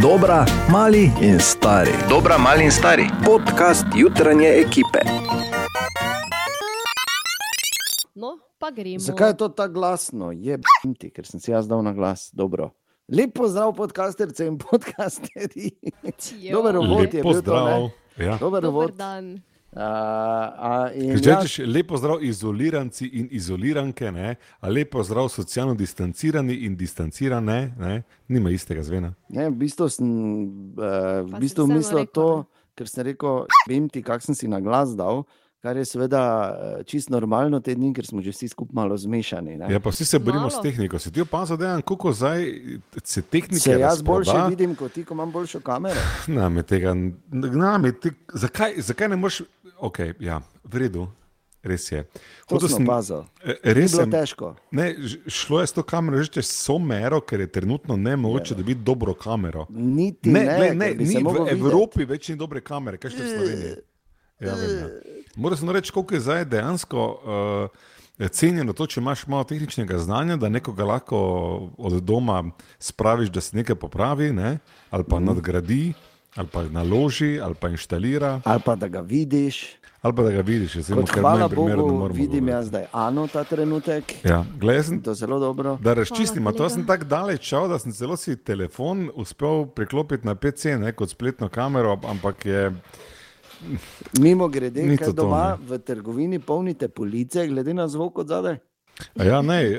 Dobra, mali in stari. Dobra, mali in stari. Podcast jutranje ekipe. No, pa gremo. Zakaj je to tako glasno? Je ti, ker sem si jaz dal na glas. Dobro. Lep pozdrav, podcasterce in podcasteri. Cijo. Dober uvod je bil to. ne? Ja. Dober Dober dan. A, a, in Če ja, rečeš lepo zdrav izoliranci in izoliranke, ne? a lepo zdrav socialno distancirani in distancirane, ne? nima istega zvena. ne, v bistvu sem uh, v bistvu mislil rekel, to, ne? ker sem rekel, vem ti, kak sem si na glas dal. Kar je seveda eh, čisto normalno te dni, ker smo že vsi skupaj malo zmešani. ne. Ja, pa vsi se borimo s Malo. tehniko. Si ti opazil, da je kako zdaj se tehnike Se jaz boljše razproda? vidim kot ti, ko imam boljšo kamero. Name tega, name te, zakaj, zakaj ne moreš, ok, ja, v redu, res je. Hotel sem opazil. Ni Res bilo sem, težko. ne, šlo je s to kamero že čez vso mero, ker je trenutno ne mogoče dobiti dobro kamero. Niti Ne, ne, ne, ne, ni v mogel videti. Evropi več ni dobre kamere, kaj še v Sloveniji. Ja, vem, ja. Moram samo reči, koliko je zdaj dejansko uh, cenjeno to, če imaš malo tehničnega znanja, da nekoga lahko od doma spraviš, da se nekaj popravi, ne? ali pa mm. nadgradi, ali pa naloži, ali pa inštalira, Ali pa da ga vidiš. ali pa da ga vidiš. Recimo, Kot ker v hvala mojem primeru ne Bogu, moremo vidim govoriti. jaz zdaj Ano ta trenutek. Ja, sem In To je zelo dobro. Da razčistim, a to sem tako daleč šel, da sem celo si telefon uspel priklopiti na PC, ne kot spletno kamero, ampak je. Mimo grede, Ni kaj to to, doma v trgovini polnite police, glede na zvok od zadaj. A ja, ne, eh,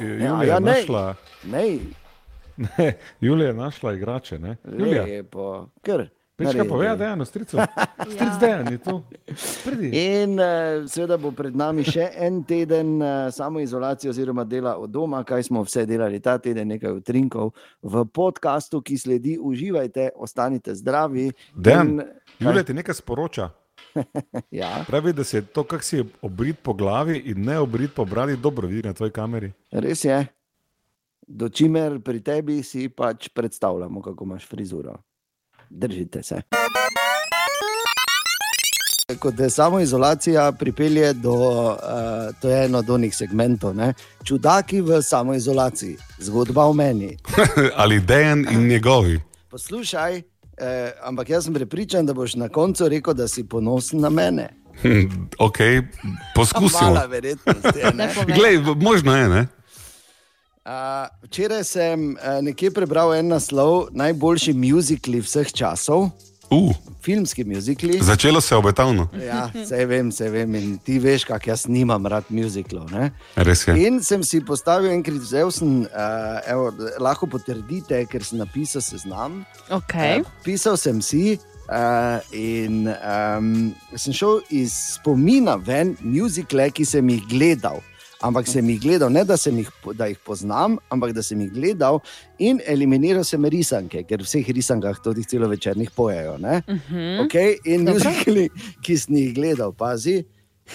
Julija ja, je ne. našla, Ne, ne, Julija je našla igrače. Ne? Julija, lepo, kar. Naredi. pove, da je eno strico? Stric dejan je tu. Pridi. In uh, seveda bo pred nami še en teden uh, samoizolacije oziroma dela od doma, kaj smo vse delali ta teden, nekaj utrinkov v podkastu, ki sledi. Uživajte, ostanite zdravi. Dejan, In- Julija ti nekaj sporoča. Ja, Pravi, da se je to, kar si je obrit po glavi in ne obrit po bradi, dobro vidi na tvoji kameri. res je. Do čimer pri tebi si pač predstavljamo, kako imaš frizuro. Držite se. Kot je samo izolacija pripelje do, uh, to je eno od onih segmentov, ne? čudaki v samoizolaciji, zgodba o meni. Ali dejan in njegovi. Poslušaj, eh, ampak jaz sem prepričan, da boš na koncu rekel, da si ponosen na mene. Hm, ok, poskusimo. Mala verjetnost je. Ne? Ne povej. Glej, možno je, ne? Uh, včeraj sem uh, nekje prebral en naslov najboljši muzikli vseh časov, Uh, filmski muzikli. začelo se je obetavno. Ja, vse vem, vse vem. In ti veš, kako jaz nimam rad muziklov. ne. Res je. In sem si postavil enkrat, vzel sem, uh, evo, lahko potrdite, ker sem napisal seznam. Okay. Eh, Pisal sem si uh, in um, sem šel iz spomina ven muzikle, ki sem jih gledal. Ampak sem jih gledal, ne da, jih, da jih poznam, ampak da sem jih gledal in eliminiral sem risanke, ker v vseh risankah tudi celo večernih pojejo. Uh -huh. okay? In Dobro. muzikli, ki sem jih gledal, pazi,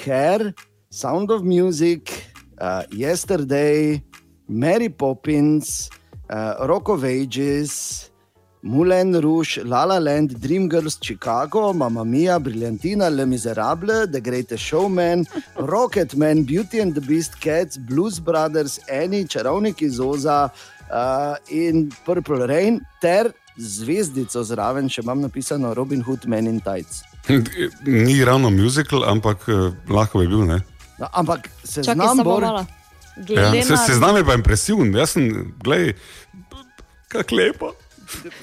Hair, Sound of Music, uh, Yesterday, Mary Poppins, uh, Rock of Ages. Moulin Rouge, La La Land, Dreamgirls, Chicago, Mamma Mia, Brillantina, Le Miserable, The Greatest Showman, Rocketman, Beauty and the Beast, Cats, Blues Brothers, Annie, Čarovnik iz Oza uh, in Purple Rain, ter zvezdico zraven, še imam napisano Robin Hood, Men in Tights. Ni ravno muzikal, ampak uh, lahko bi bil. Ne? No, ampak se znam bolj. malo. Ja, se, se znam je pa impresiven. Jaz sem, gledaj, kako lepo.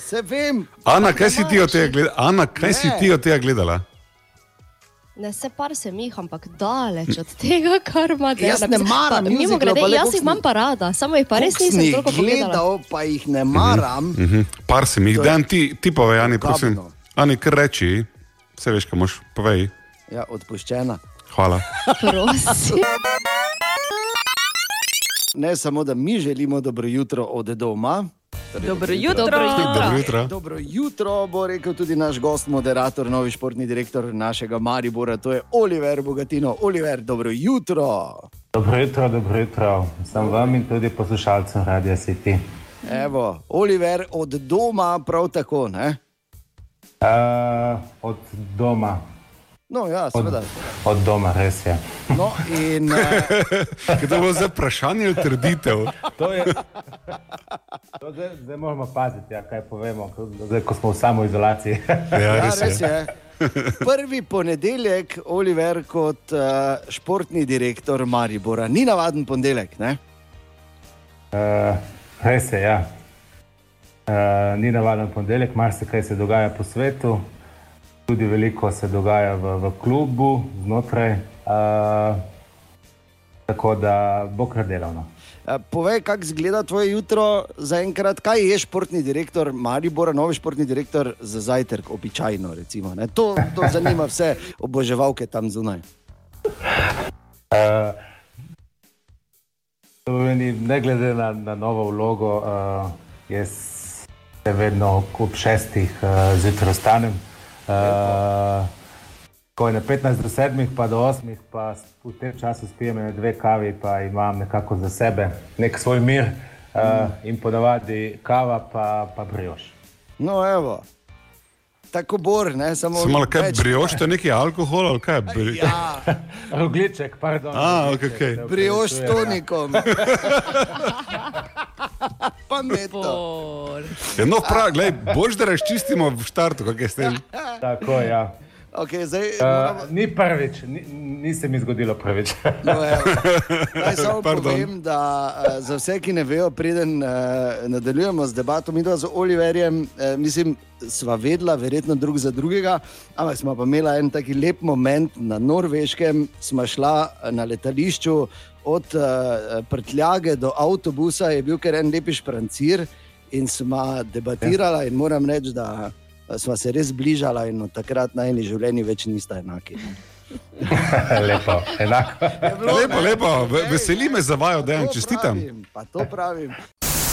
Se vem, Ana, kaj si ti od tega gledala? Ana, kaj Ne. si ti od tega gledala? Ne se par sem jih, ampak daleč od tega, kar ima Jaz ne maram Mimo grede, jaz jih imam pa rada, samo jih pa res nisem toliko pogledala. gledal, pa jih ne maram. Mhm. Par sem jih, dan ti, ti povej, Ani, prosim. Ani, kar reči, vse veš, kaj moš, povej. Ja, odpuščena. Hvala. Prosim. Ne samo, da mi želimo dobro jutro od doma. Torej, Dobro jutro. Dobro Dobro jutro. Dobro jutro, bo rekel tudi naš gost, moderator, novi športni direktor našega Maribora, to je Oliver Bogatino. Oliver, dobro jutro. Dobro jutro, dobro jutro. Sem vam in tudi poslušalcem Radia City. Evo, Oliver od doma prav tako. Ne? Uh, od doma. No, ja, seveda. Od doma, res je. No, in, uh, Kaj to bo za vprašanje ali trditev? To je. To zdaj, zdaj moramo paziti, ja, kaj povemo, ko- zdaj, ko smo v samoizolaciji. Ja, ja, res res je. je. Prvi ponedeljek, Oliver, kot uh, športni direktor Maribora. Ni navaden ponedeljek. Ne? Uh, res je, ja. Uh, ni navaden ponedeljek, marsikaj se dogaja po svetu, tudi veliko se dogaja v, v klubu, znotraj. Uh, tako da bo kar delovno. Povej, kako izgleda tvoje jutro zaenkrat, kaj je športni direktor Maribora, novi športni direktor za zajtrk, običajno. Recimo, ne? to, to zanima vse oboževalke tam zunaj. Uh, to pomeni, ne glede na, na novo vlogo, uh, jaz se vedno ob šestih uh, zjutraj ostanem. Uh, ko je na 15 do 7, pa do 8, pa v tem času spijem ene dve kavi, pa imam nekako za sebe nek svoj mir uh, in ponavadi kava, pa, pa brioš. No, evo. Tako bor, ne samo. Samo malo kaj več- brioš, to je neki alkohol ali kaj? Bri... Ja, Rogliček, pardon. A, rogliček, ok, ok. se brioš s tonikom. Pametno. Bor. Ja, no, prav, glej, boš da razčistimo v štartu, kaj je s tem. Tako, ja. Okay, zdaj, moramo- Uh, ni prvič, ni, ni se mi zgodilo prvič. No, evo. Naj samo povem, da uh, za vse, ki ne vejo, preden uh, nadaljujemo z debato, mi dva z Oliverjem, uh, mislim, sva vedela, verjetno drug za drugega, ampak smo pa imela en taki lep moment na Norveškem, smo šla na letališču od uh, prtljage do avtobusa, je bil kar en lepi šprancir in smo debatirala in moram reči, da sva se res bližala in od takrat najni življenji več nista enaki. ne. lepo, enako. Lepo, lepo, ve- veseli me za vajo, da jim čestitam. pravim, Pa to pravim.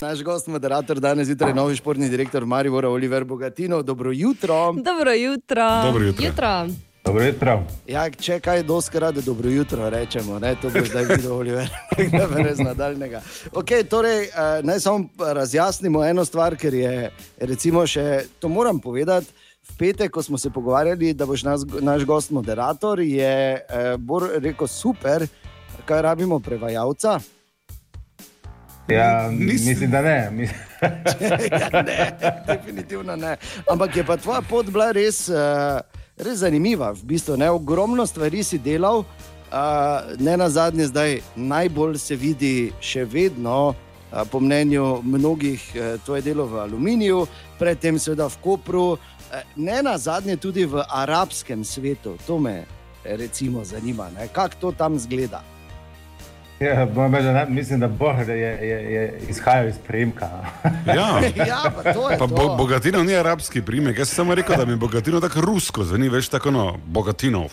Naš gost, moderator, danes zjutraj novi športni direktor Maribora, Oliver Bogatino. Dobro jutro. Dobro jutro. Dobro jutro. jutro. Dobro jutro. Ja, če kaj doskrat, da dobro jutro rečemo, ne? to bo zdaj videl Oliver, ne brez nadaljnega. Okay, torej, eh, naj samo razjasnimo eno stvar, ker je, recimo, še to moram povedati. V petek, ko smo se pogovarjali, da boš nas, naš gost moderator, je eh, Bor rekel super, kaj rabimo prevajalca. Ja, Nis- mislim, da ne. Mis- ja, ne, definitivno ne. Ampak je pa tvoja pot bila res, uh, res zanimiva. V bistvu, ne, ogromno stvari si delal, uh, ne na zadnje, zdaj najbolj se vidi še vedno. uh, Po mnenju mnogih, eh, to je delo v aluminiju, predtem seveda v Kopru, eh, ne na zadnje tudi v arabskem svetu. To me recimo zanima, kako to tam zgleda. Ja, reči, da ne- mislim, da Bor je, je, je izhajal iz prejemka. Ja. ja, pa to je Pa to. bo, bogatino ni arabski primek, jaz sem samo rekel, da mi bogatino tako rusko zveni, veš tako no, bogatinov.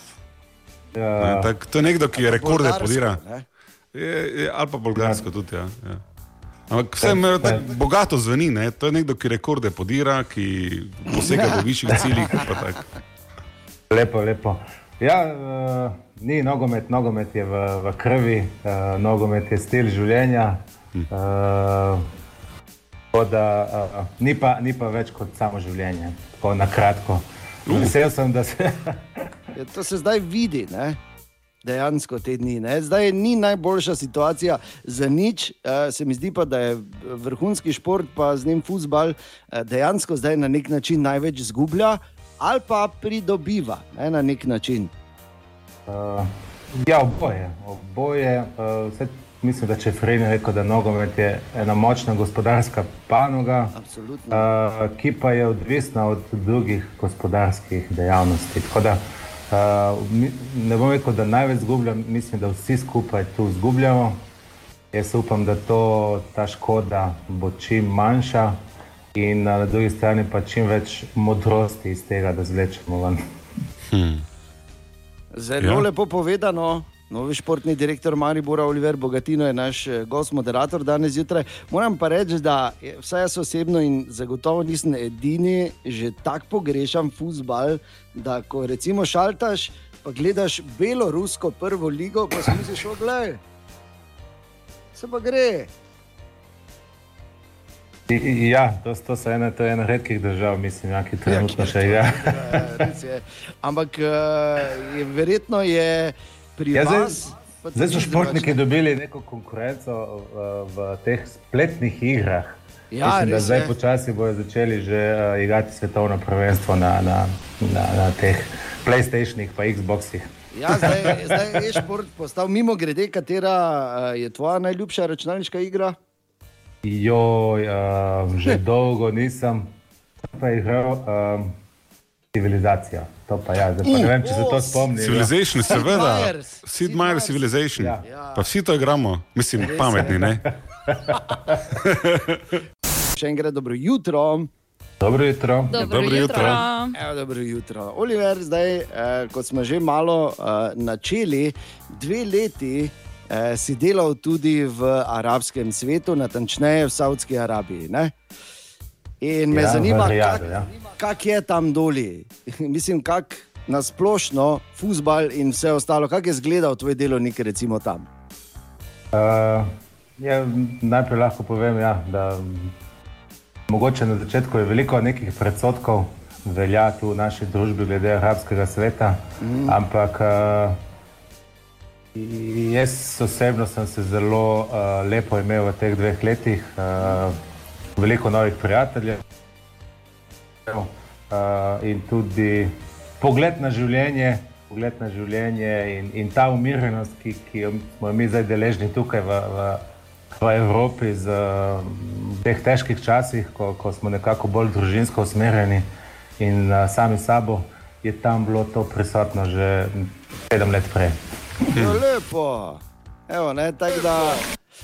Ne, Ja, tak, to je nekdo, ki je rekorde podira. ne. Je, je, ali pa bolgarsko tudi. Ja, ja. Ampak vse me tako bogato zveni, ne? to je nekdo, ki rekorde podira, ki posega v višjih ciljih. pa tako. lepo, lepo. Ja, uh, ni nogomet, nogomet je v, v krvi, uh, nogomet je stil življenja. Uh, da, uh, ni, pa, ni pa več kot samo življenje, tako na kratko. Vesel sem, da se. Ja, to se zdaj vidi, ne? dejansko te dni. Ne? Zdaj ni najboljša situacija za nič, uh, se mi zdi pa, da je vrhunski šport, pa z njim futbal, uh, dejansko zdaj na nek način največ izgublja ali pa pridobiva ne? na nek način. Uh, ja, oboje. oboje uh, vse, mislim, da če Frejn rekel, da nogomet je ena močna gospodarska panoga, Absolutno. uh, ki pa je odvisna od drugih gospodarskih dejavnosti. Tako da uh, mi, ne bom rekel, da največ izgubljam, mislim, da vsi skupaj tu izgubljamo. Jaz upam, da to, ta škoda bo čim manjša in uh, na drugi strani pa čim več modrosti iz tega, da zvlečemo ven. Zelo Ja. lepo povedano. Novi športni direktor Maribora Oliver Bogatino je naš eh, gost, moderator danes zjutraj. Moram pa reči, da vsaj jaz osebno in zagotovo nisem edini, že tako pogrešam futbal, da ko recimo šaltaš, pa gledaš belorusko prvo ligo, pa si misliš, oglej, se pa gre. Ja, to, to, ena, to je ena redkih držav, mislim, ja, ki trenutno še igra. Ja. Ampak uh, je, verjetno je pri Ja, zdaj- vas. Zdaj so športniki drugače. dobili neko konkurenco v, v teh spletnih igrah. Ja, Mislim, da zdaj počasi bodo začeli že uh, igrati svetovno prvenstvo na, na, na, na teh PlayStationih in Xboxih. Ja, zdaj, zdaj je šport postal mimo grede, katera uh, je tvoja najljubša računalniška igra. Joj, uh, že dolgo nisem pa igral um, civilizacijo. To pa ja, zdaj pa ne vem, če se to spomnim. ja. Civilization, seveda. Sid Meier. Civilization. Ja. Ja. Pa vsi to igramo, mislim, pametni, ne? Še enkrat dobro jutro. Dobro jutro. Dobro, Dobro jutro. Evo, dobro jutro. Oliver, zdaj, eh, kot smo že malo eh, načeli, dve leti eh, si delal tudi v arabskem svetu, natančneje v Saudski Arabiji. Ne? In me Ja, zanima, Rijadu, kak, ja. kak je tam doli. Mislim, kak na splošno, futbal in vse ostalo, kak je izgledal tvoj delovnik, recimo tam. Uh, ja, najprej lahko povem, ja, da mogoče na začetku je veliko nekih predsotkov, velja tu v naši družbi glede arabskega sveta, mm. ampak uh, jaz osebno sem se zelo uh, lepo imel v teh dveh letih, uh, veliko novih prijateljev uh, in tudi pogled na življenje. Pogled na življenje in, in ta umirjenost, ki, ki smo jo mi zdaj deležni tukaj v, v, v Evropi, z, v teh težkih časih, ko, ko smo nekako bolj družinsko usmerjeni in uh, sami sabo, je tam bilo to prisotno že sedem let prej. No, lepo. Evo, ne, tak da,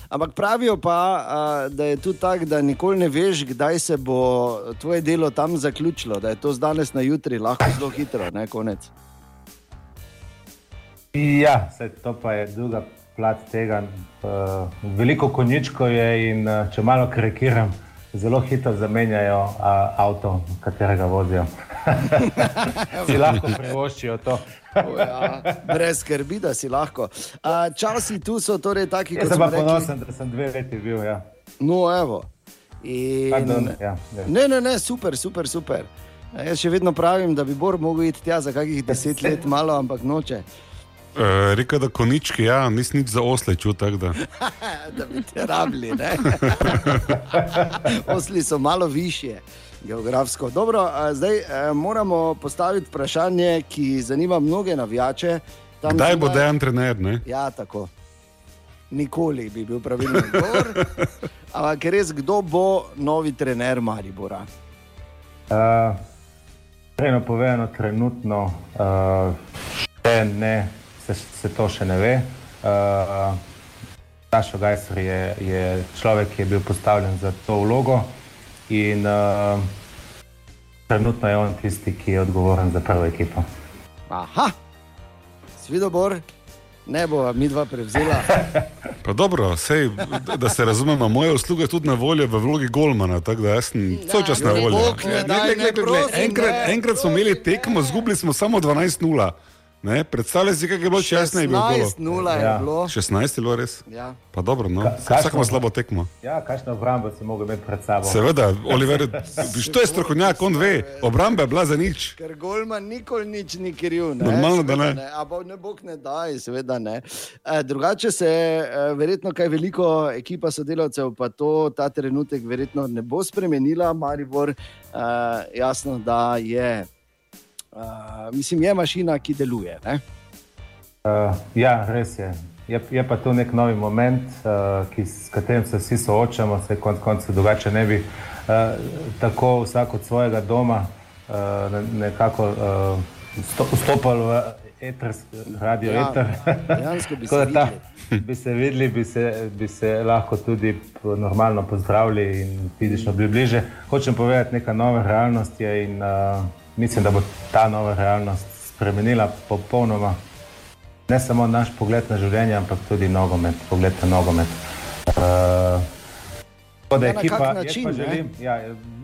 ampak pravijo pa, a, da je tudi tako, da nikoli ne veš, kdaj se bo tvoje delo tam zaključilo, da je to z danes na jutri lahko zelo hitro, ne konec. Ja, saj to pa je druga plat tega. Uh, veliko konjičkov je in uh, če malo karikiram, zelo hitro zamenjajo uh, avto, katerega vozijo. si lahko privoščijo to. O Ja, brez skrbi, da si lahko. A, časi tu so torej taki, kot smo rekli. ponosen, da sem dve leti bil. Ja. No, evo. In... Pardon, ja, ja. Ne, ne, ne, super, super, super. Jaz še vedno pravim, da bi Bor mogel iti tja za kakih deset let, malo, ampak noče. Uh, Rekel, da konički, ja, nisem nič za osle čutek. Da. da bi te rabili. ne. Osli so malo više, geografsko. Dobro, zdaj moramo postaviti vprašanje, ki zanima mnoge navijače. Tam Kdaj bo zunaj- dejan trener? Ne? Ja, tako. Nikoli bi bil pravilni odgovor. Ampak res, kdo bo novi trener Maribora? Uh, Rejno povedano, trenutno uh, še ne, se, se to še ne ve. Uh, Sašo Gajser je, je človek, ki je bil postavljen za to vlogo in uh, trenutno je on tisti, ki je odgovoren za prvo ekipo. Aha, Svidobor, ne bo mi dva prevzela. Pa dobro, sej, da- se razumemo, moje usluge je tudi na voljo v vlogi Golmana, tako da jaz sem vse čas na Ja, voljo. Enkrat, enkrat smo imeli tekmo, zgubili smo samo 12-0. Ne? Predstavljaj si, kaj je bilo, če jaz ne bi bil golo. 16-0 je Ja. bilo. 16 je bilo res. Ja. Pa dobro, no. Ka- vsak ima slabo tekmo. Ja, kakšno obrambo si mogel imeti pred sabo? Seveda, Oliver, to je strokovnjak, on ve, obramba je bila za nič. Ker Golman nikoli nič ni kriv. Ne? Normalno, da Seveda ne. A bo ne bog ne daj, seveda ne. E, drugače se e, verjetno kaj veliko ekipa sodelavcev, pa to ta trenutek verjetno ne bo spremenila. Maribor, e, jasno, da je, e, mislim, je mašina, ki deluje. Ne? Uh, ja, res je. je. Je pa to nek novi moment, uh, ki, s katerim se vsi soočamo, se konec koncev drugače ne bi uh, tako vsak od svojega doma uh, ne- nekako uh, sto- vstopali v eter, radio Ja, eter. dejansko bi se ta- bi se videli, bi se, bi se lahko tudi normalno pozdravili in fizično bili bliže. Hočem povedati, neka nova realnost je in uh, mislim, da bo ta nova realnost spremenila popolnoma ne samo naš pogled na življenje, ampak tudi nogomet, pogled na nogomet. Uh, tako da Ja, ekipa, način, pa ne? želim, ja,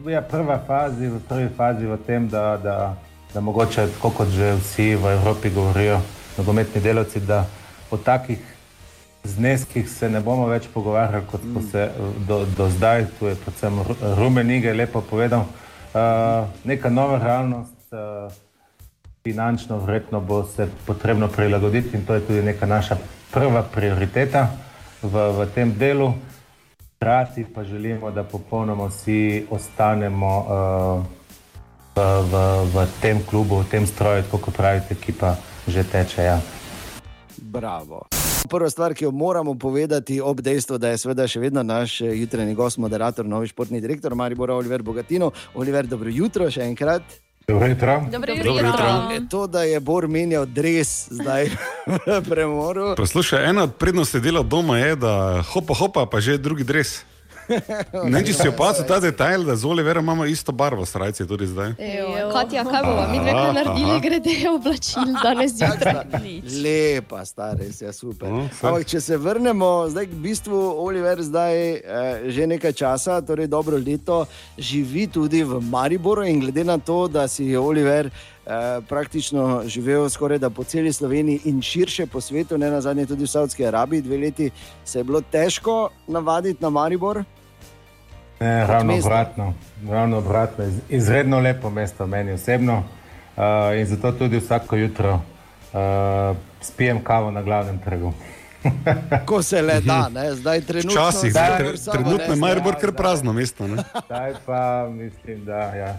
je prva fazi, v prvi fazi v tem, da, da, da mogoče, tako kot že vsi v Evropi govorijo, nogometni delavci, da o takih zneskih se ne bomo več pogovarjali, kot smo se do, do zdaj, tu je predvsem Ru- Rumen Ige lepo povedal. Uh, neka nova realnost, uh, finančno vredno bo se potrebno prilagoditi in to je tudi neka naša prva prioriteta v, v tem delu. Hkrati pa želimo, da popolnoma vsi ostanemo uh, v, v, v tem klubu, v tem stroju, kot pravite, ki pa že teče. Ja. Bravo. Prva stvar, ki jo moramo povedati, ob dejstvu, da je seveda še vedno naš eh, jutranji gost, moderator, novi športni direktor Maribor Oliver Bogatino. Oliver, dobro jutro še enkrat. Dobro jutro. Dobro Dobro jutro. jutro. E, To, da je Bor menjal dres zdaj v premoru. Poslušaj, ena od prednosti dela doma je, da hopa, hopa, pa že drugi dres. Ne, če si opazil ta detajl, da z Oliverom imamo isto barvo, srajce tudi zdaj. Ejo, Katja, kaj bomo mi dve kaj naredili, glede oblačil danes zjutraj? Lepa, stara, res je super. No. Ampak, če se vrnemo zdaj k bistvu, Oliver zdaj eh, že nekaj časa, torej dobro leto, živi tudi v Mariboru in glede na to, da si Oliver eh, praktično živel skoraj da po celi Sloveniji in širše po svetu, ne na zadnje tudi v Saudski Arabiji, dve leti, se je bilo težko navaditi na Maribor. Ne, ravno obratno, ravno obratno. Iz- Izredno lepo mesto meni osebno uh, in zato tudi vsako jutro uh, spijem kavo na glavnem trgu. Ko se le da, ne? zdaj trenutno. Včasih, zdaj tre- trenutno je zdaj, kar prazno mesto. Ne? Zdaj pa mislim, da ja,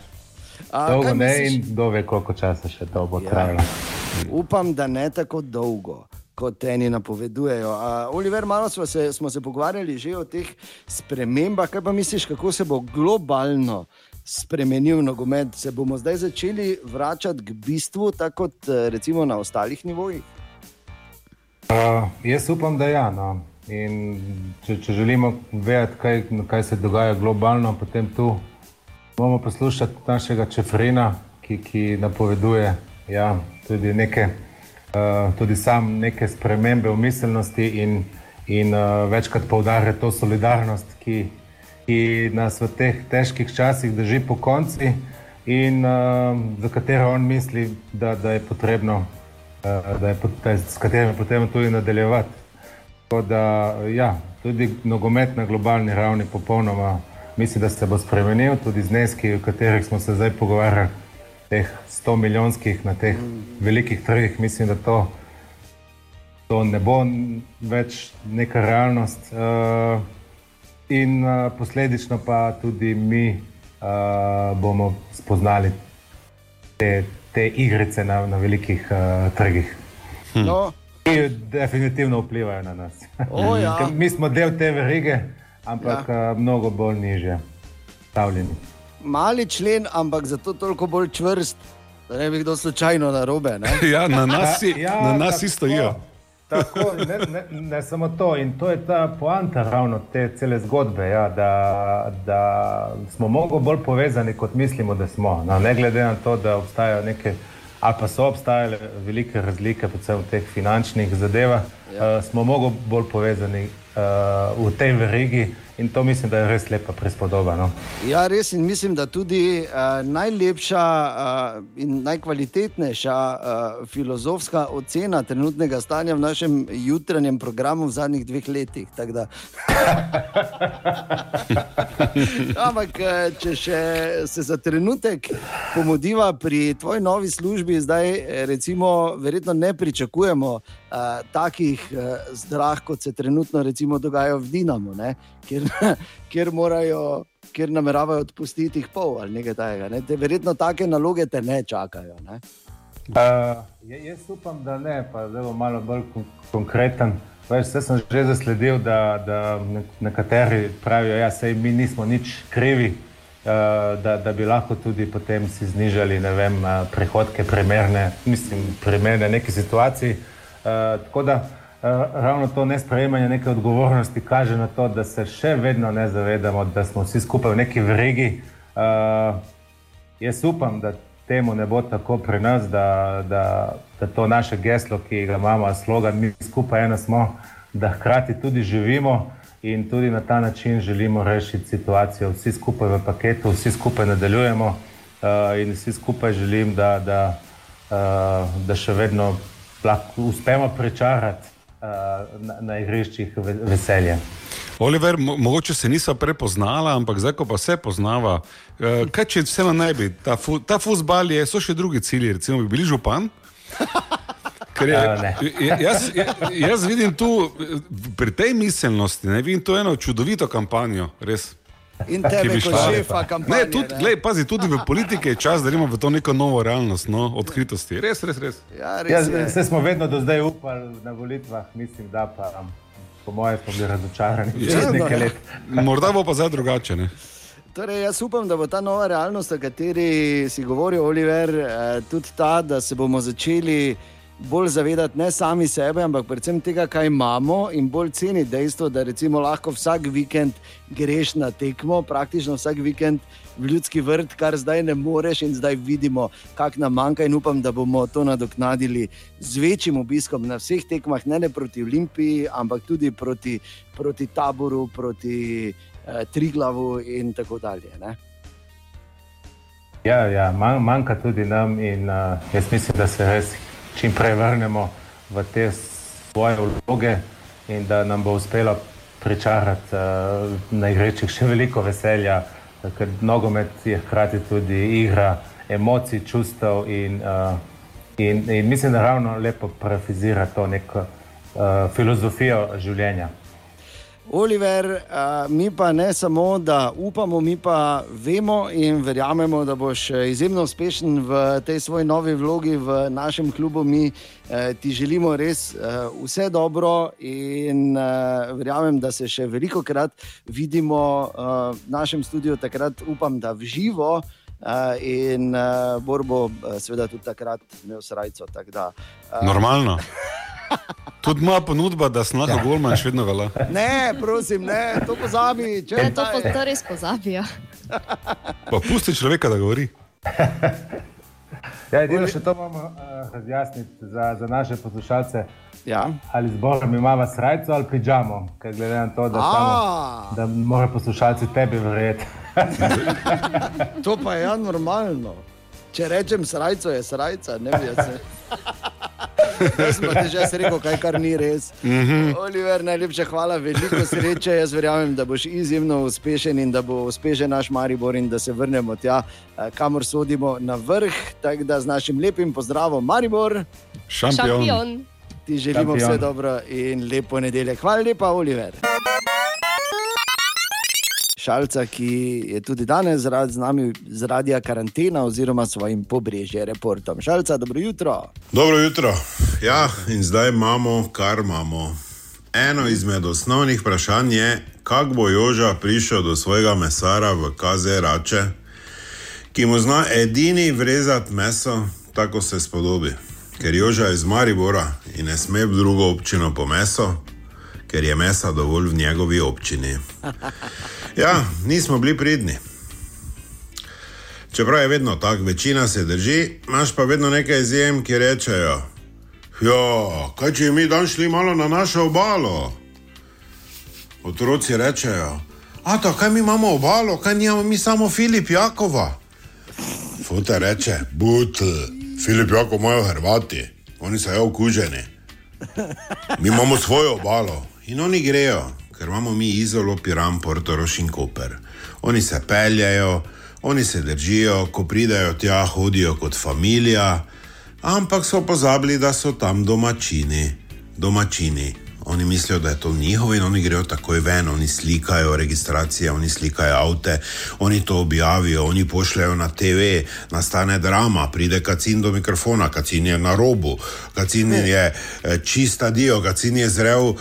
A, dolgo kaj ne misliš? in kdo ve, koliko časa še to bo Ja. trajalo. Upam, da ne tako dolgo, kot eni napovedujejo. Uh, Oliver, malo smo se, smo se pogovarjali že o teh spremembah. Kaj pa misliš, kako se bo globalno spremenil nogomet? Se bomo zdaj začeli vračati k bistvu, tako kot recimo na ostalih nivojih? Uh, jaz upam, da ja. No. In če, če želimo vedeti, kaj, kaj se dogaja globalno, potem tu moramo poslušati našega Čefrina, ki, ki napoveduje ja, tudi, neke, uh, tudi sam neke spremembe v miselnosti in, in uh, večkrat poudarja to solidarnost, ki, ki nas v teh težkih časih drži po konci in uh, za katero on misli, da, da je potrebno, uh, da je, da je s katerim je potrebno tudi nadaljevati. Tako da, ja, tudi nogomet na globalni ravni popolnoma mislim, da se bo spremenil, tudi zneski, o katerih smo se zdaj pogovarjali, teh 100 milijonskih na teh velikih trgih, mislim, da to, to ne bo več neka realnost. Uh, in uh, posledično pa tudi mi uh, bomo spoznali te, te igrice na, na velikih uh, trgih. No, Ki definitivno vplivajo na nas. O, ja. Mi smo del te verige, ampak ja. mnogo bolj niže stavljeni. Mali člen, ampak zato toliko bolj čvrst, da ne bi kdo slučajno narobe. Ne? Ja, na nas, si, Ja, na nas tako. isto je. Tako, ne, ne, ne samo to. In to je ta poanta ravno te cele zgodbe, ja, da, da smo mnogo bolj povezani, kot mislimo, da smo. No, ne glede na to, da obstajajo neke, ali pa so obstajale velike razlike, predvsem v teh finančnih zadevah, ja. uh, smo mnogo bolj povezani uh, v tej verigi in to mislim, da je res lepa prispodoba. No. Ja, res in mislim, da tudi uh, najlepša uh, in najkvalitetnejša uh, filozofska ocena trenutnega stanja v našem jutranjem programu v zadnjih dveh letih. Ampak, če še se za trenutek pomodiva pri tvoji novi službi, zdaj recimo, verjetno ne pričakujemo uh, takih uh, zdrah, kot se trenutno recimo dogajajo v Dinamu, ne? kjer, kjer morajo. Ker nameravajo odpustiti jih pol ali nekaj takega. Ne? Te, verjetno take naloge te ne čakajo. Ne? Uh, jaz upam, da ne, pa zdaj bom malo bolj kon konkreten. Veš, vse sem že zasledil, da, da nek- nekateri pravijo, da ja, mi nismo nič krivi, da, da bi lahko tudi potem si znižali vem, prihodke, primerne, mislim, primerne neki situaciji. Uh, tako da uh, ravno to nesprejemanje neke odgovornosti kaže na to, da se še vedno ne zavedamo, da smo vsi skupaj v neki verigi. Uh, Jaz upam, da temu ne bo tako pri nas, da, da, da to naše geslo, ki ga imamo, slogan, mi skupaj ena smo, da hkrati tudi živimo in tudi na ta način želimo rešiti situacijo. Vsi skupaj v paketu, vsi skupaj nadaljujemo uh, in vsi skupaj želim, da, da, uh, da še vedno lahko uspemo prečarati na, na igriščih ve, veselje. Oliver, mo mogoče se nisva prepoznala, ampak zdaj, ko pa se poznava, uh, kaj če vseeno ne bi, ta, fu ta fusbal je, so še drugi cilji, recimo bi bili župan. Je, jaz, jaz vidim tu pri tej miselnosti, ne vidim tu eno čudovito kampanjo, res. In tebe, kot šefa kampanje. Ne, tudi, glej, pazi, tudi v politiki je čas, da imamo v to neko novo realnost, no, odkritosti. Res, res, res. Ja, res ja, se smo vedno do zdaj upali na volitvah, mislim, da pa, po mojem, smo bili razočarani. Ja, Morda bo pa zdaj drugače. Ne? Torej, jaz upam, da bo ta nova realnost, o kateri si govoril, Oliver, eh, tudi ta, da se bomo začeli bolj zavedati ne sami sebe, ampak predvsem tega, kaj imamo in bolj ceniti dejstvo, da lahko vsak vikend greš na tekmo, praktično vsak vikend v ljudski vrt, kar zdaj ne moreš in zdaj vidimo, kak nam manjka in upam, da bomo to nadoknadili z večjim obiskom na vseh tekmah, ne le proti Olimpiji, ampak tudi proti, proti taboru, proti eh, Triglavu in tako dalje. Ne? Ja, ja, manjka tudi nam in uh, jaz mislim, da se res čim prej vrnemo v te svoje vloge in da nam bo uspelo pričarati uh, na igrečih še veliko veselja, ker nogomet je hkrati tudi igra emocij, čustev in, uh, in, in mislim, da ravno lepo prefizira to neko uh, filozofijo življenja. Oliver, uh, mi pa ne samo, da upamo, mi pa vemo in verjamemo, da boš izjemno uspešen v tej svoji novi vlogi v našem klubu. Mi uh, ti želimo res uh, vse dobro in uh, verjamem, da se še veliko krat vidimo uh, v našem studiu, takrat upam, da v živo. Uh, in uh, Borbo, uh, seveda, tudi takrat imel srajco. Tak da, uh, Normalno. Tudi moja ponudba, da sem lahko bolj manj, še vedno velja. Ne, prosim, ne, to pozabi. Ne, to, po, to res pozabijo. Pa pusti človeka, da govori. Ja, edino še to moramo uh, razjasniti za, za naše poslušalce. Ja. Ali zborom imamo srajco ali pižamo, ker glede na to, da, samo, da morajo poslušalci tebi verjeti. to pa je ja normalno. Če rečem srajco, je srajca, ne se. Jaz sem že rekel, kaj kar ni res. Mm -hmm. Oliver, najlepša hvala, veliko sreče. Jaz verjamem, da boš izjemno uspešen in da bo uspešen naš Maribor in da se vrnemo tja, eh, kamor sodimo na vrh. Tako da z našim lepim pozdravom, Maribor. Šampion. Šampion. Ti želimo Šampion. vse dobro in lepo nedeljo. Hvala lepa, Oliver. Šalca, ki je tudi danes z nami zaradi karantena oziroma svojim pobrežjem reportom. Šalca, dobro jutro. Dobro jutro. Ja, in zdaj imamo, kar imamo. Eno izmed osnovnih vprašanj je, kako bo Joža prišel do svojega mesara v Kazerače, ki mu zna edini vrezati meso, tako se spodobi. Ker Joža je iz Maribora in ne sme v drugo občino po meso, ker je mesa dovolj v njegovi občini. Ja, nismo bili pridni. Čeprav je vedno tako, večina se drži, imaš pa vedno nekaj izjem, ki rečejo: Ja, kaj če mi dan šli malo na našo obalo? Otroci rečejo: A to, kaj mi imamo obalo, kaj nimamo mi samo Filip Jakova. Fute reče: Butl, Filip Jakov imajo Hrvati, oni so jo okuženi. Mi imamo svojo obalo in oni grejo ker imamo mi izolo, piram, portoroš in koper. Oni se peljajo, oni se držijo, ko pridajo tja, hodijo kot familia, ampak so pozabili, da so tam domačini. Domačini. Oni mislijo, da je to njihovo in oni grejo takoj ven, oni slikajo registracije, oni slikajo avte, oni to objavijo, oni pošljajo na TV, nastane drama, pride kacin do mikrofona, kacin je na robu, kacin je eh, čista dio, kacin je zrel uh,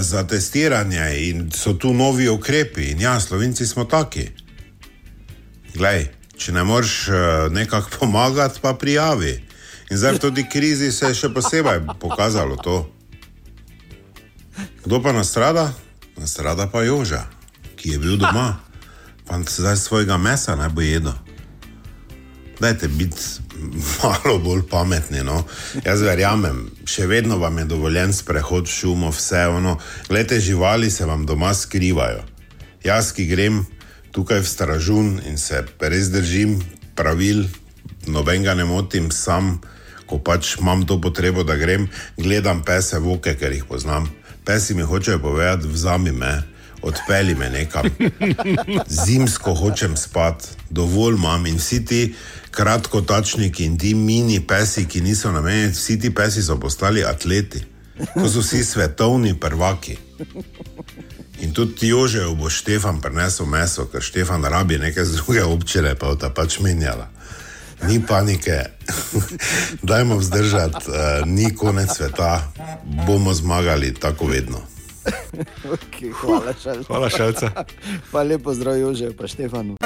za testiranje in so tu novi ukrepi. In ja, slovenci smo taki. Glej, če ne moreš uh, nekako pomagati, pa prijavi. In zdaj tudi krizi se je še posebej pokazalo to. Kdo pa nastrada? Nastrada pa Joža, ki je bil doma, pa zdaj svojega mesa ne bo jedel. Dajte biti malo bolj pametni. No? Jaz verjamem, še vedno vam je dovoljen sprehod šumo, vse ono. Glede živali se vam doma skrivajo. Jaz, ki grem tukaj v Stražun in se res držim pravil, noben ga ne motim, sam ko pač imam to potrebo, da grem, gledam pese voke, ker jih poznam. Pesi mi hočejo povedati, vzami me, odpeli me nekam. Zimsko hočem spati, dovolj imam in vsi ti kratkotačniki in ti mini pesi, ki niso namenjeni, vsi ti pesi so postali atleti, ko so vsi svetovni prvaki. In tudi Jožev bo Štefan prinesel meso, ker Štefan rabi neke z druge občine, pa bo ta pač menjala. Ni panike, dajmo vzdržati, uh, ni konec sveta, bomo zmagali tako vedno. Okay, hvala, šalca. Hvala, šalca. Pa lepo zdrav, Jože, pa Štefanu.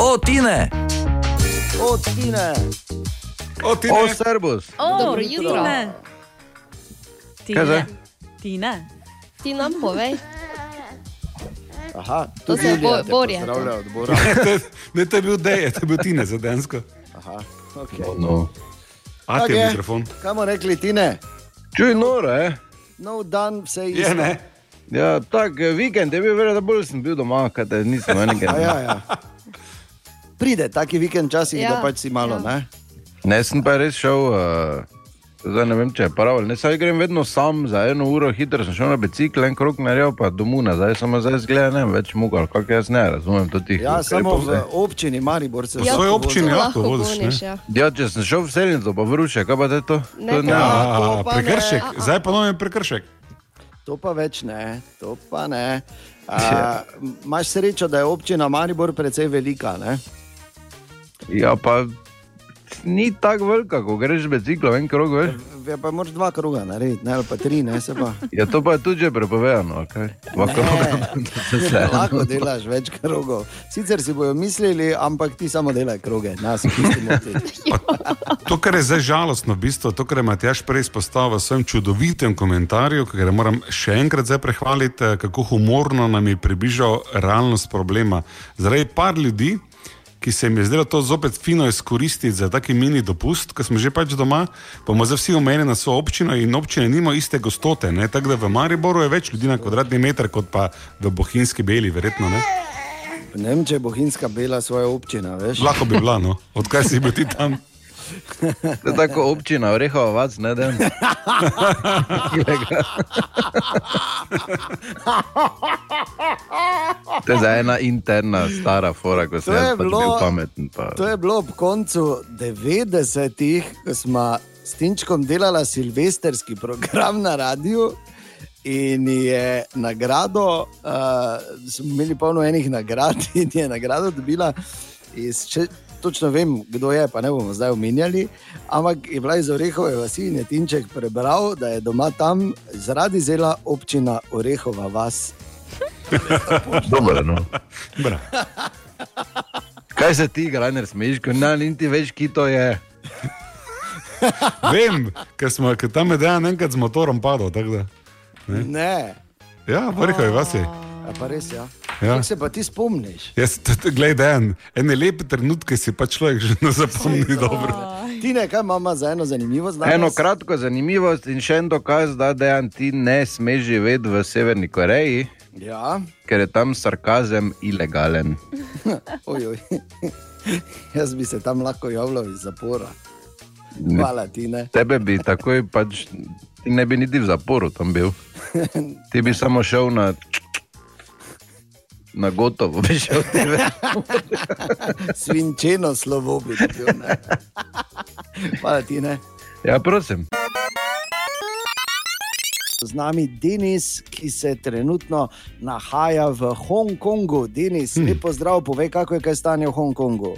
O, Tine! O, Tine! O, ti O, ne. Servus. Dobro Dobro jutro. Tine. Kaj zdaj? Tine. Ti nam povej. Aha, To se je Bo- Borja. Ne, to je bil Deje, to je bil Tine za densko. Aha, okay. No. A ti je mikrofon? Kaj bomo rekli, Tine? Čuj, noro, eh? Nov dan, vse isto. Je, ne? Ja, tak eh, vikend je bil, verjetno bolj sem bil doma, kaj te nisem enega. Ja, ja. Pride taki vikend časih, ja, da pač si malo, ja. ne? Ne, sem pa res šel, uh, zdaj ne vem, če je prav. ali Ne, saj grem vedno sam za eno uro, hitro sem šel na bicikl, en krok naredil, pa domov nazaj, samo zdaj zgleda, ne vem, več mogel, kako jaz ne razumem to tih. Ja, samo v ne. občini Maribor se V svoji lahko občini, ja. lahko voziš, ne? goniš, ja. Ja, če sem šel v selnico, pa vruše, kaj pa te to? Ne, to to ne. pa- A, to pa ne. prekršek, zdaj pa novim prekršek. To pa več ne, to pa ne. A, Imaš srečo, da je občina Maribor precej velika. Ne? Ja, pa ni tako velika, ko greš z biciklom, en krog, veš. Ja, pa moraš dva kroga narediti, ne, ali pa tri, ne se pa. Ja, to pa je tudi že prepovedano, kaj? Dva kroga. Lahko delaš več krogov. Sicer si bojo mislili, ampak ti samo delaj kroge, nas pustimo ti. To, kar je zdaj žalostno, v bistvu, to, kar je Matjaš prej izpostavil v svojem čudovitem komentarju, ki ga moram še enkrat zdaj prehvaliti, eh, kako humorno nam je približal realnost problema. Zaradi par ljudi, ki se jim je zdelo to zopet fino izkoristiti za taki mini dopust, ko smo že pač doma, bomo zdaj vsi omenjeni na svojo občino in občine nima iste gostote. ne. Tako da v Mariboru je več ljudi na kvadratni meter kot pa v Bohinjski beli, verjetno ne. Ne vem, če je Bohinjska bela svoja občina, veš. Lahko bi bila, no. Odkaj si bil ti tam? To je tako občina, orehova vac, ne da. To je za ena interna stara fora, ko sem jaz pač bil pameten. Pa. To je bilo ob koncu 90-ih, ko smo s Tinčkom delali silvestrski program na radiju. In je nagrado, uh, smo imeli polno enih nagrad, in je nagrado dobila iz, točno vem, kdo je, pa ne bomo zdaj omenjali, ampak je bila iz Orehove vasi in je Tinček prebral, da je doma tam zaradi zela občina Orehova vas. Dobro, no. Kaj se ti, Graner, smejiš, ko ne, niti veš, ki to je. Vem, ker smo ker tam je dejan enkrat z motorom padel. tako da. Ne, Ja, vrhaj vas je. A pa res ja. Ja. Kako se pa ti spomniš? Jaz, gledaj, dejan, ene lepe trenutke si pa človek že ne zapomni dobro. Ti ne, kaj imamo za eno zanimivost? danes? Eno kratko zanimivost in še en dokaz, da dejan ti ne smeš živeti v Severni Koreji, Ja, ker je tam sarkazem ilegalen. oj, oj. Jaz bi se tam lahko javljal iz zapora. Hvala ti, ne. Tebe bi takoj pač, ti ne bi niti v zaporu tam bil. Ti bi samo šel na, na gotovo, bi šel tebe. Svinčeno slovo bi bil. Ne. Hvala ti, ne. Ja, prosim. Z nami Denis, ki se trenutno nahaja v Hongkongu. Denis, hmm. lepo zdrav, povej, kako je kaj stanje v Hongkongu.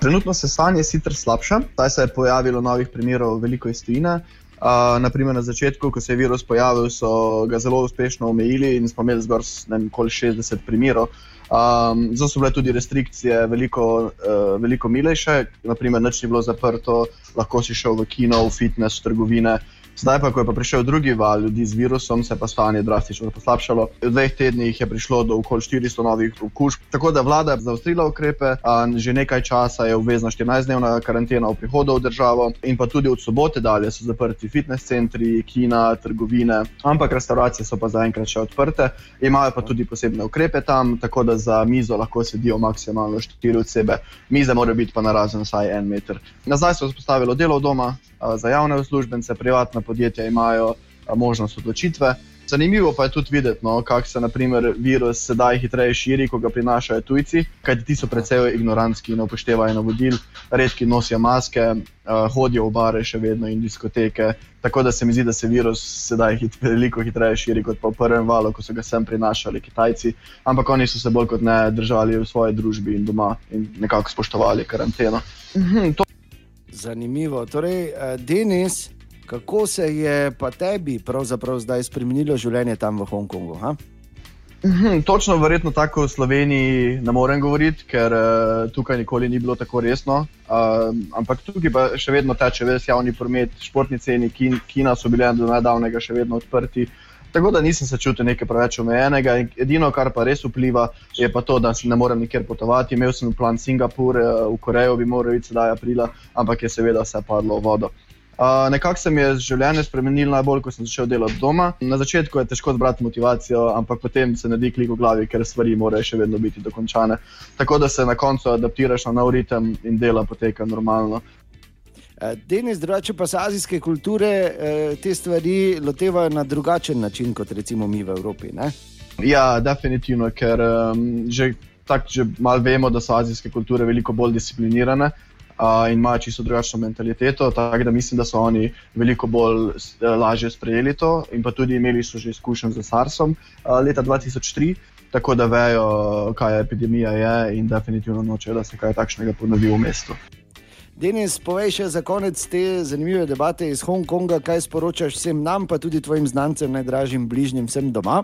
Trenutno se stanje sicer slabša, saj se je pojavilo novih primerov veliko iz tujine. Uh, naprimer, na začetku, ko se je virus pojavil, so ga zelo uspešno omejili in smo imeli zgolj s- ne vem, koliko 60 primerov. Um, zato so bile tudi restrikcije veliko, uh, veliko milejše, naprimer, nič ni bilo zaprto, lahko si šel v kino, v fitness, v trgovine. Zdaj pa, ko je pa prišel drugi val ljudi z virusom, se je pa stanje drastično poslabšalo. V dveh tednih je prišlo do okoli 400 novih okužb. Tako da vlada je zaostrila ukrepe, že nekaj časa je obvezna 14-dnevna karantena v prihodu v državo, in pa tudi od sobote dalje so zaprti fitness centri, kina, trgovine, ampak restauracije so pa zaenkrat še odprte. Imajo pa tudi posebne ukrepe tam, tako da za mizo lahko sedijo maksimalno štiri osebe. Mize morajo biti pa na razen vsaj en meter. Nazaj se je vzpostavilo delo doma za javne uslužbence, privatna podjetja imajo možnost odločitve. Zanimivo pa je tudi videti, no, kako se naprimer, virus sedaj hitreje širi, ko ga prinašajo tujci, kajti ti so precej ignorantski in upoštevajo navodil, redki nosijo maske, hodijo v bare še vedno in diskoteke. Tako da se mi zdi, da se virus sedaj hit, veliko hitreje širi kot v prvem valu, ko so ga sem prinašali Kitajci, ampak oni so se bolj kot ne držali v svoji družbi in doma in nekako spoštovali karanteno. Mhm, to Zanimivo. Torej, eh, Denis, kako se je pa tebi pravzaprav zdaj spremenilo življenje tam v Hongkongu? Ha? Mhm, Točno, verjetno tako v Sloveniji ne morem govoriti, ker uh, tukaj nikoli ni bilo tako resno. Uh, ampak tukaj pa še vedno teče ves javni promet, športni ceni, kin, kina so bile do nedavnega še vedno odprti. Tako da nisem se čutil nekaj preveč omejenega. In Edino, kar pa res vpliva, je pa to, da se ne morem nikjer potovati. Imel sem plan Singapur, eh, v Korejo bi moral iti sedaj aprila, ampak je seveda vse padlo v vodo. Uh, nekako se mi je življenje spremenilo najbolj, ko sem začel delati doma. Na začetku je težko zbrati motivacijo, ampak potem se naredi klik v glavi, ker stvari morajo še vedno biti dokončane. Tako da se na koncu adaptiraš na nov ritem in dela poteka normalno. Eh, Denis, drugače pa se azijske kulture eh, te stvari lotevajo na drugačen način kot recimo mi v Evropi. Ne? Ja, definitivno, ker um, že tako že malo vemo, da so azijske kulture veliko bolj disciplinirane. Uh, in imajo čisto drugačno mentaliteto, tako da mislim, da so oni veliko bolj eh, lažje sprejeli to. In pa tudi imeli so že izkušenj z SARS-om uh, leta 2003, tako da vejo, kaj epidemija je in definitivno nočejo, da se kaj takšnega ponovi v mestu. Denis, povej še za konec te zanimive debate iz Hongkonga, kaj sporočaš vsem nam, pa tudi tvojim znancem, najdražjim bližnjim, vsem doma.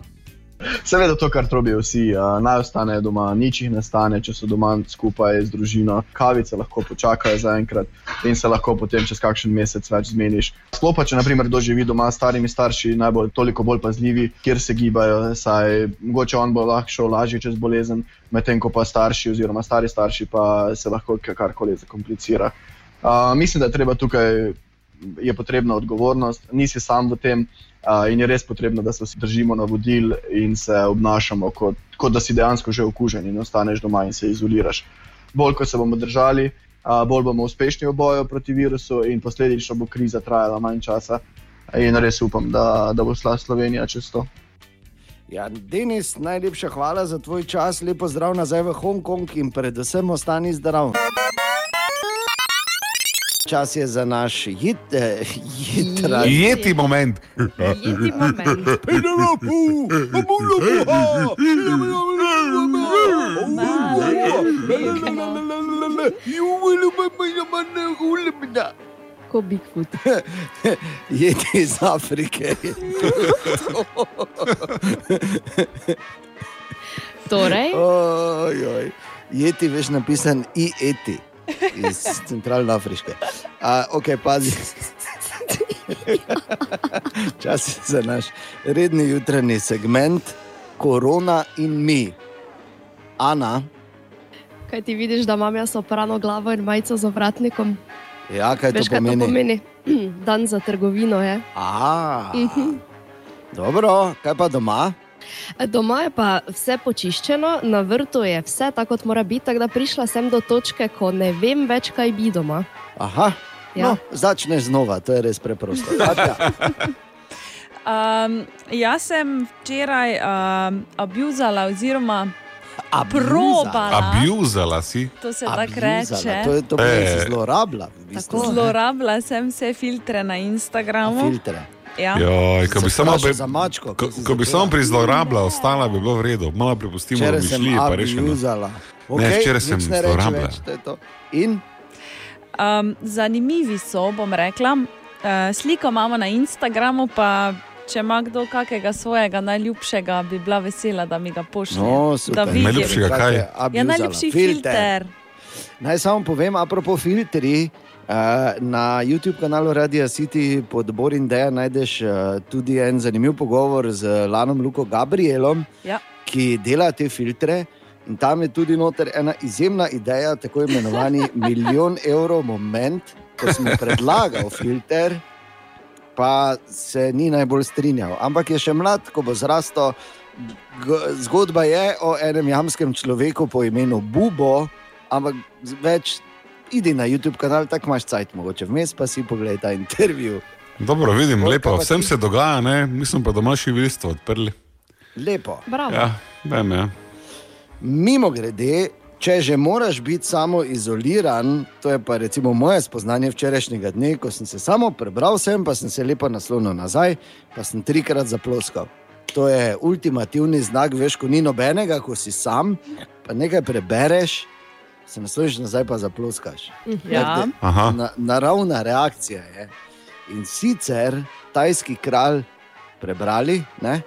Seveda to, kar trobijo vsi, uh, naj ostanejo doma, nič jih ne stane, če so doma skupaj z družino. Kavice lahko počakajo zaenkrat in se lahko potem čez kakšen mesec več zmeniš. Sploh pa, če naprimer kdo živi doma s starimi starši, najbolj toliko bolj pazljivi, kjer se gibajo, saj mogoče on bo lahko šel lažje čez bolezen, medtem ko pa starši oziroma stari starši pa se lahko ka- karkoli zakomplicira. Uh, mislim, da je treba tukaj je potrebna odgovornost, nisi sam v tem uh, in je res potrebno, da se vsi držimo navodil in se obnašamo kot, kot da si dejansko že okužen in ostaneš doma in se izoliraš. Bolj ko se bomo držali, uh, bolj bomo uspešni v boju proti virusu in posledično bo kriza trajala manj časa. In res upam, da, da bo šla Slovenija čez to. Ja, Denis, najlepša hvala za tvoj čas, lepo zdrav nazaj v Hongkong in predvsem ostani zdrav. Čas je za naš jit, eh, jitra. Jeti moment. Jeti moment. Ko Bigfoot. Jeti iz Afrike. Torej, Oj, oj. Jeti veš napisan i eti iz centralne Afrike. A, ok, pazi. Čas je za naš redni jutranji segment, korona in mi. Ana, kaj ti vidiš, da imam jaz oprano glavo in majico z ovratnikom? ja, kaj Veš, to kaj pomeni? to pomeni? Dan za trgovino je. Aha, Mhm. dobro, kaj pa doma? Doma je pa vse počiščeno, na vrtu je vse tako, kot mora biti, tako da prišla sem do točke, ko ne vem več, kaj bi doma. Aha, Ja. no, začneš znova, to je res preprosto. Um, jaz sem včeraj um, abuzala oziroma probala. Abuzala si. To se tako reče. To je to, kar Eh. si zlorabila. V bistvu. Zlorabila sem vse filtre na Instagramu. Filtre. Ja. Joj, ko bi samo, pri, za mačko, ko, ko bi samo pri zlorabila ostala, bi bilo v redu. Malo prepustimo, da bi šli, pa rešili. abuzala. Ne, včeraj sem zlorabila. je. In Um, zanimivi so, bom rekla. Uh, sliko imamo na Instagramu, pa če ima kdo kakega svojega najljubšega, bi bila vesela, da mi ga pošlje. no, da super. vidim. Najljubšega kaj? Ja, najljubši filter. Naj samo povem, apropo filtri. Uh, na YouTube kanalu Radio City pod Borin Deja najdeš uh, tudi en zanimiv pogovor z Lanom Luko Gabrielom, Ja. ki dela te filtre. In tam je tudi noter ena izjemna ideja, tako imenovani milijon evrov moment, ko sem predlagal filter, pa se ni najbolj strinjal. Ampak je še mlad, ko bo zrastel. Zgodba je o enem jamskem človeku po imenu Bubo, ampak več idi na YouTube kanal, tako imaš cajt, mogoče vmes pa si pogledaj ta intervju. Dobro, vidim, Bolj lepo, vsem ti. se dogaja, ne? mislim pa, da imaš živilstvo odprli. Lepo. Bravo. Ja, vem, ja. Mimo grede, če že moraš biti samo izoliran, to je pa recimo moje spoznanje včerajšnjega dne, ko sem se samo prebral, sem pa sem se lepo naslonil nazaj, pa sem trikrat zaploskal. To je ultimativni znak, veš, ko ni nobenega, ko si sam, pa nekaj prebereš, se nasloniš nazaj, pa zaploskaš. Ja. Aha. Na, naravna reakcija je. In sicer tajski kralj, prebrali, ne?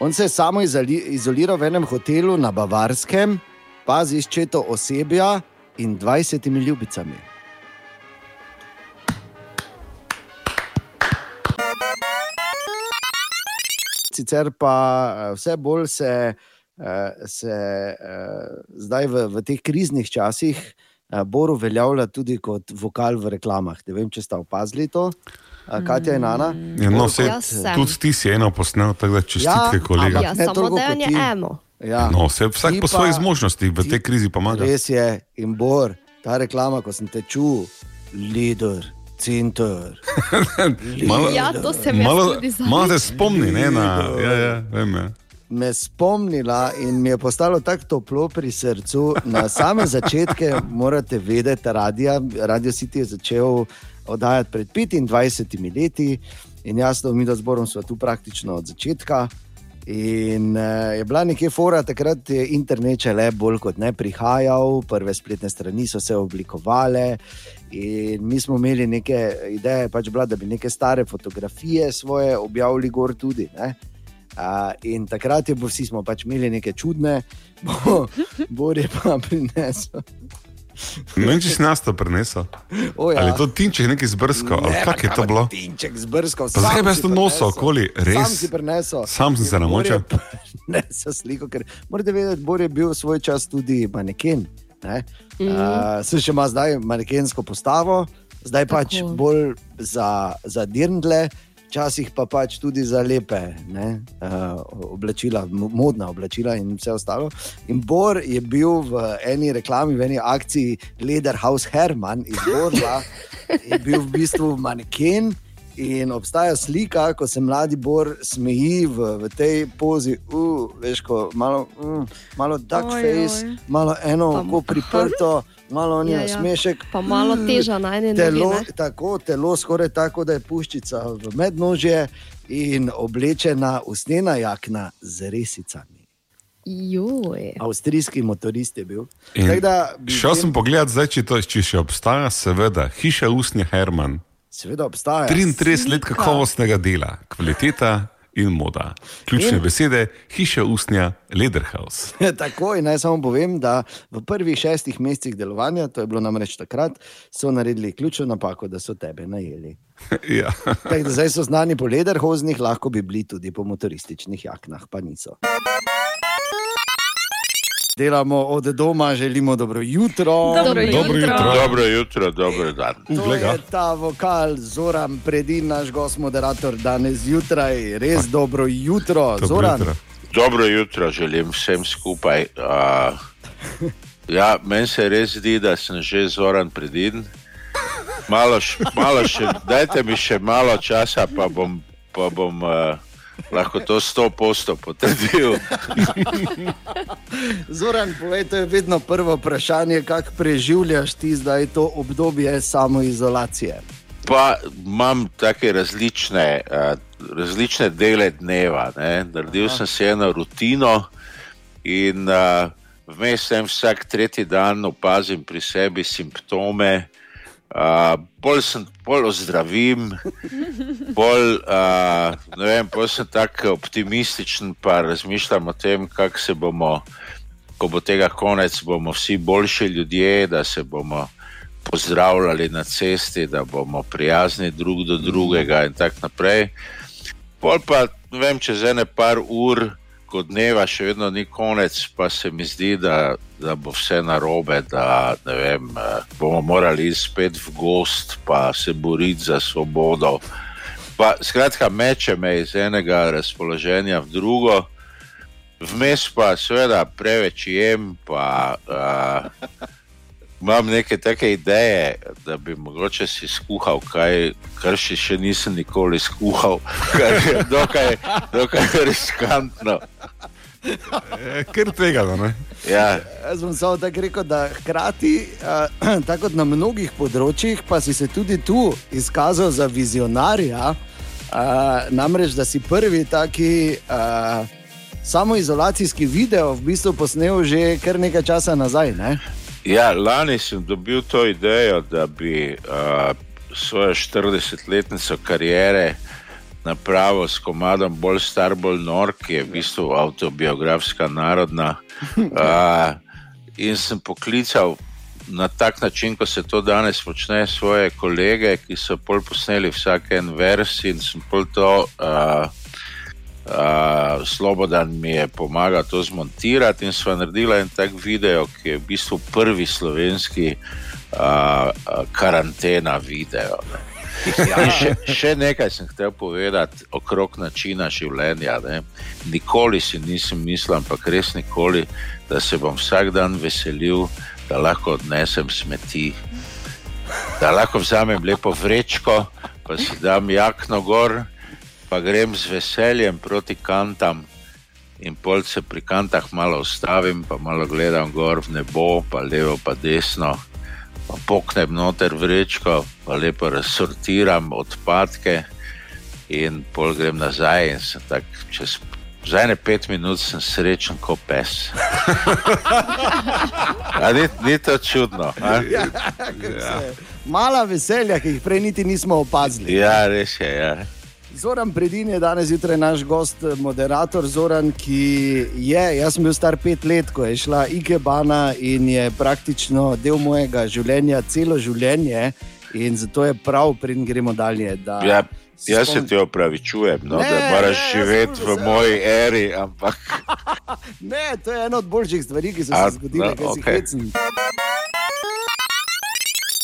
on se je samo izoli, izoliral v enem hotelu na Bavarskem, pazi s četo osebja in 20 ljubicami. Sicer pa eh, vse bolj se, se eh, zdaj v, v teh kriznih časih eh, Bor uveljavlja tudi kot vokal v reklamah. Ne vem, če ste opazili to, Eh, Katja in Ana. Ja, no, se, tudi ti si eno posnel, tako da čestitke, Ja, kolega. Ja, Ne samo da je ti. eno. Ja. No, se vsak Ti po pa- svojih zmožnostih v tej krizi pomaga. Res je, in Bor, ta reklama, ko sem te čutil, lider, center. Malo- Ja, to sem jaz Malo, tudi malo zadnjič. se spomni, ne, na, ja, ja, vem, ja. Me spomnila in mi je postalo tako toplo pri srcu. Na same začetke morate vedeti, radio, radio City je začel oddajati pred 25 leti in jasno, mi da zborom smo tu praktično od začetka. In uh, je bila nekje fora, takrat je internet še le bolj kot ne prihajal, prve spletne strani so se oblikovale. In mi smo imeli neke ideje, pač bila, da bi neke stare fotografije svoje objavili gor tudi. Ne? Uh, in takrat je bilo, vsi smo pač imeli neke čudne, bo, Bor je pa prinesel. Ne vem, če si nas to prinesel. O, ja. Ali je to tinček nekaj zbrskal, ali kak je to bilo? Tinček zbrskal. Pa zakaj bi jaz to nosil okoli? Sam Res? si prinesel. Sam sem se namočil. Ne, se sliko, ker morate vedeti, Bor je bil svoj čas tudi maneken. Ne? Mhm. Uh, se še ima zdaj manekensko postavo, zdaj pač Tako. bolj za, za dirndle, včasih pa pač tudi za lepe ne, uh, oblačila, mo- modna oblačila in vse ostalo. In Bor je bil v eni reklami, v eni akciji Lederhaus Herman iz Borla, je bil v bistvu maneken. In obstaja slika, ko se mladi Bor smeji v, v tej pozi, uh, veš, ko malo, uh, malo duck Oj, face, oj. malo eno oko priprto, malo Ja, njeno ja. smešek. Pa malo Mm, teža na eni Telo, nogi. ne. tako, telo skoraj tako, da je puščica v mednožje in oblečena usnjena jakna z resicami. Joj. Avstrijski motorist je bil. Šel tem- sem pogledat, zdaj, če, to, če še obstaja, seveda, hiša usnja Herman. Seveda obstaja. 33 let Slika. kakovostnega dela, kvaliteta in moda. Ključne In- besede, hiša usnja Lederhaus. Tako in naj samo povem, da v prvih šestih mesecih delovanja, to je bilo namreč takrat, so naredili ključno napako, da so tebe najeli. ja. Tako da zdaj so znani po lederhoznih, lahko bi bili tudi po motorističnih jaknah, pa niso. Delamo od doma, želimo dobro jutro. Dobro Dobro jutro. jutro. Dobro jutro, dobro dan. To je ta vokal, Zoran, predin, naš gost, moderator danes zjutraj. Res dobro jutro, Dobro Zoran. jutro. Dobro jutro želim vsem skupaj. Uh, ja, meni se res zdi, da sem že zoran predin. Malo, š, malo še, dajte mi še malo časa, pa bom, pa bom uh, lahko to sto posto potrdil. Zoran, povej, to je vedno prvo vprašanje, kako preživljaš ti zdaj to obdobje samoizolacije. Pa imam take različne, uh, različne dele dneva. Ne? Naredil sem si eno rutino in uh, vmes sem vsak tretji dan opazim pri sebi simptome. Bolj sem, bolj ozdravim, bolj, uh, ne vem, bolj sem tako optimističen, pa razmišljam o tem, kako se bomo, ko bo tega konec, bomo vsi boljši ljudje, da se bomo pozdravljali na cesti, da bomo prijazni drug do drugega in tako naprej. Pol pa, ne vem, čez ene par ur, ko dneva še vedno ni konec, pa se mi zdi, da, da bo vse narobe, da ne vem, eh, bomo morali spet v gost, pa se boriti za svobodo. Pa, skratka, meče me iz enega razpoloženja v drugo, vmes pa seveda preveč jem, pa uh, imam neke take ideje, da bi mogoče si skuhal kaj, kar še, še nisem nikoli skuhal, kar je dokaj, dokaj riskantno. E, Ker tega, ne? Ja, Jaz bom samo tako rekel, da hkrati, tako kot na mnogih področjih, pa si se tudi tu izkazal za vizionarja. Uh, namreč, da si prvi taki uh, samoizolacijski video v bistvu posnel že kar nekaj časa nazaj. Ne? Ja, lani sem dobil to idejo, da bi uh, svojo 40-letnico kariere napravil s komadom Bolj star, bolj nor, ki je v bistvu autobiografska narodna. Uh, in sem poklical na tak način, kot se to danes počne, svoje kolege, ki so pol posneli vsak en vers in sem pol to. Uh, Uh, Slobodan mi je pomagal to zmontirati in sva naredila en tak video, ki je v bistvu prvi slovenski uh, karantena video. Ne. In še, še nekaj sem hotel povedati okrog načina življenja. Ne. Nikoli si nisem mislil, ampak res nikoli, da se bom vsak dan veselil, da lahko odnesem smeti, da lahko vzamem lepo vrečko, pa si dam jakno gor, pa grem z veseljem proti kantam. In pol se pri kantah malo ustavim, pa malo gledam gor v nebo, pa levo, pa desno, pa poknem noter vrečko, pa lepo razsortiram odpadke, in pol grem nazaj. In sem tak, čez za ene pet minut sem srečen kot pes. A ni, ni to čudno? a? Ja. Mala veselja, ki jih prej niti nismo opazili. Ja, res je. Ja. Zoran Predin je danes zjutraj naš gost, moderator Zoran, ki je, jaz sem bil star pet let, ko je šla Ikebana in je praktično del mojega življenja, celo življenje. In zato je prav, preden gremo dalje. Da Ja, se jaz se spomnim- ti opravičujem, no, Ne, da moraš ne, živeti v moji eri, ampak Ne, to je ena od boljših stvari, ki so se zgodile, no, ker si okej. hecen.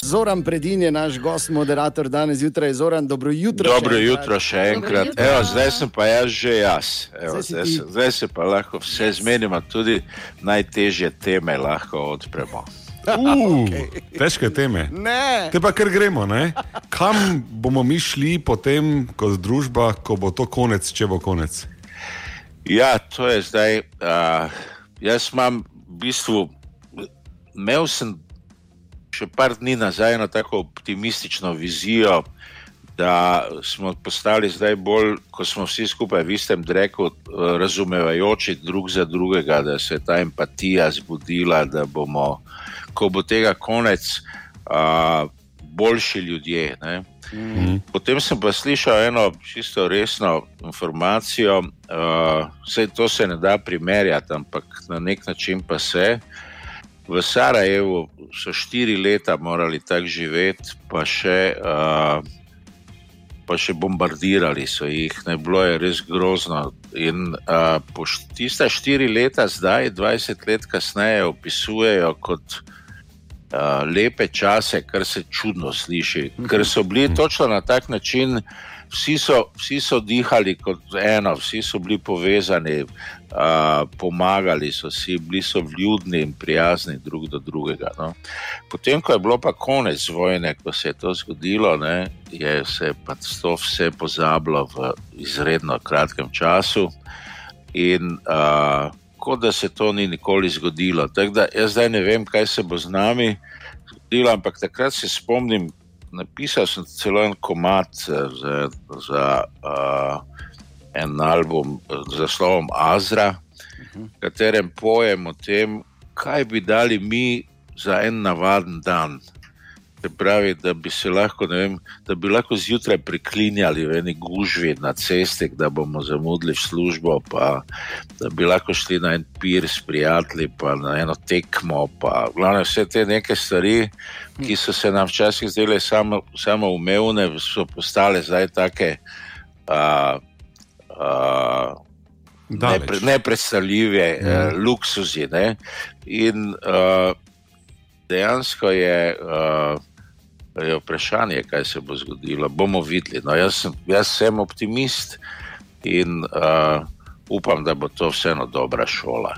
Zoran Predin je naš gost, moderator danes zjutraj. Zoran, dobro jutro. dobro še jutro še enkrat. jutro. Evo, zdaj sem pa jaz že jaz. Evo, Zdaj zdaj, se, zdaj se pa lahko vse zmenimo, tudi najtežje teme lahko odpremo. Uh, težke teme. Ne, Te pa kar gremo, ne? Kam bomo mi šli potem kot družba, ko bo to konec, če bo konec? Ja, to je zdaj. Uh, jaz imam v bistvu, imel sem še par dni nazaj eno tako optimistično vizijo, da smo postali zdaj bolj, ko smo vsi skupaj v istem dreku, eh, razumevajoči drug za drugega, da se je ta empatija zbudila, da bomo, ko bo tega konec, uh, boljši ljudje. Ne? Potem sem pa slišal eno čisto resno informacijo, uh, vse to se ne da primerjati, ampak na nek način pa se. V Sarajevu so štiri leta morali tako živeti, pa še, uh, pa še bombardirali so jih, ne bilo je res grozno. In uh, tista štiri leta, zdaj, 20 let kasneje, opisujejo kot uh, lepe čase, kar se čudno sliši. Ker so bili točno na tak način, vsi so, vsi so dihali kot eno, vsi so bili povezani, uh, pomagali so si, bili so vljudni in prijazni drug do drugega. No. Potem, ko je bilo pa konec vojne, ko se je to zgodilo, ne, je se pa to vse pozabilo v izredno kratkem času. In uh, kot da se to ni nikoli zgodilo. Tako da jaz zdaj ne vem, kaj se bo z nami zgodilo, ampak takrat se spomnim, napisal sem celo en komat eh, za, za uh, en album z naslovom Azra, v katerem pojem o tem, kaj bi dali mi za en navaden dan. Se pravi, da bi se lahko, vem, da bi lahko zjutraj priklinjali v eni gužvi na cesti, da bomo zamudili službo, pa da bi lahko šli na en pir s prijatelji, pa na eno tekmo, pa glavno vse te neke stvari, ki so se nam včasih zdele samo, samo umevne, so postale zdaj take. Uh, Daleč. nepre, nepredstavljive Ja. uh, luksuzi. Ne? In uh, dejansko je, uh, je vprašanje, kaj se bo zgodilo. Bomo videli. No, jaz, sem, jaz sem optimist in uh, upam, da bo to vseeno dobra šola.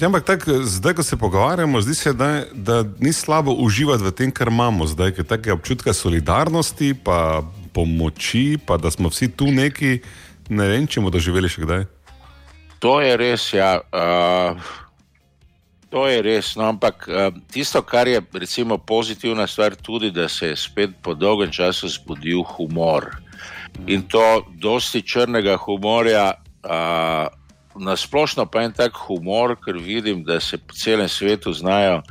Ja, ampak tak, zdaj, ko se pogovarjamo, zdi se, da, da ni slabo uživati v tem, kar imamo zdaj, ker take občutka solidarnosti, pa pomoči, pa da smo vsi tu neki, ne vem, če bomo doživeli še kdaj. To je res, ja. Uh, to je res. No, ampak uh, tisto, kar je recimo, pozitivna stvar, tudi da se je spet po dolgem času zbudil humor. In to dosti črnega humorja. Na splošno pa en tak humor, ker vidim, da se po celem svetu znajo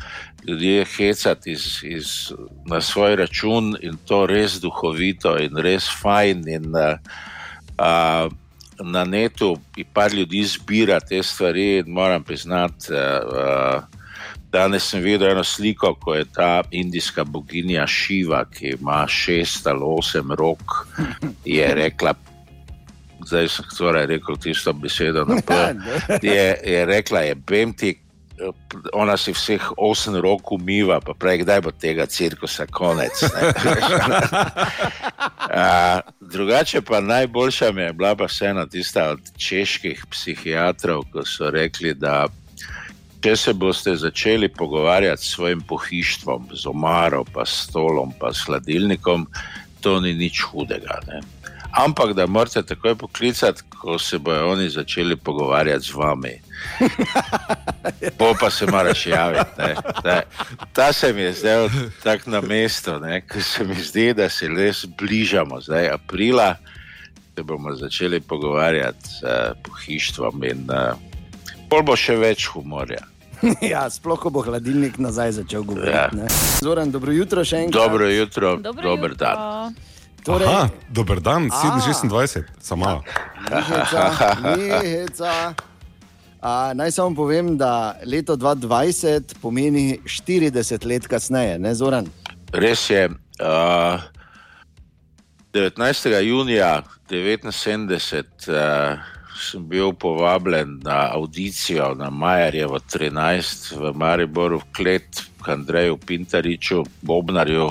ljudje hecati iz, iz, na svoj račun in to res duhovito in res fajn. In, uh, uh, na netu je par ljudi zbira te stvari moram priznati, uh, danes sem videl eno sliko, ko je ta indijska boginja Šiva, ki ima šest ali osem rok, je rekla. Zdaj sem torej rekel tisto besedo. Na P. je, je rekla, je Bemti, ona si vseh osem rok umiva, pa prej, kdaj bo tega cirkusa konec. ne. A, drugače pa najboljša mi je bila pa vseeno tista od čeških psihiatrov, ko so rekli, da če se boste začeli pogovarjati s svojim pohištvom, z omaro, pa stolom, pa s hladilnikom, to ni nič hudega. Ne? Ampak da morate takoj poklicati, ko se bodo oni začeli pogovarjati z vami. Po pa se moraš javiti. ne. Ta, ta se mi je zdaj tako na mestu, ne, ker se mi zdi, da se res bližamo. Zdaj aprila se bomo začeli pogovarjati s uh, pohištvom in uh, pol bo še več humorja. ja, sploh ko bo hladilnik nazaj začel govoriti. Ja. Ja. Zoran, dobro jutro še enkrat. Dobro jutro, Dobro dober jutro. dan. Torej, Aha, dober dan, A. 26, samo malo. Miheca, miheca. A, naj samo povem, da leto 2020 pomeni 40 let kasneje, ne Zoran? Res je. Uh, 19. junija 1979 uh, sem bil povabljen na audicijo na Majerjevo 13 v Mariboru v klet k Andreju Pintariču, Bobnarju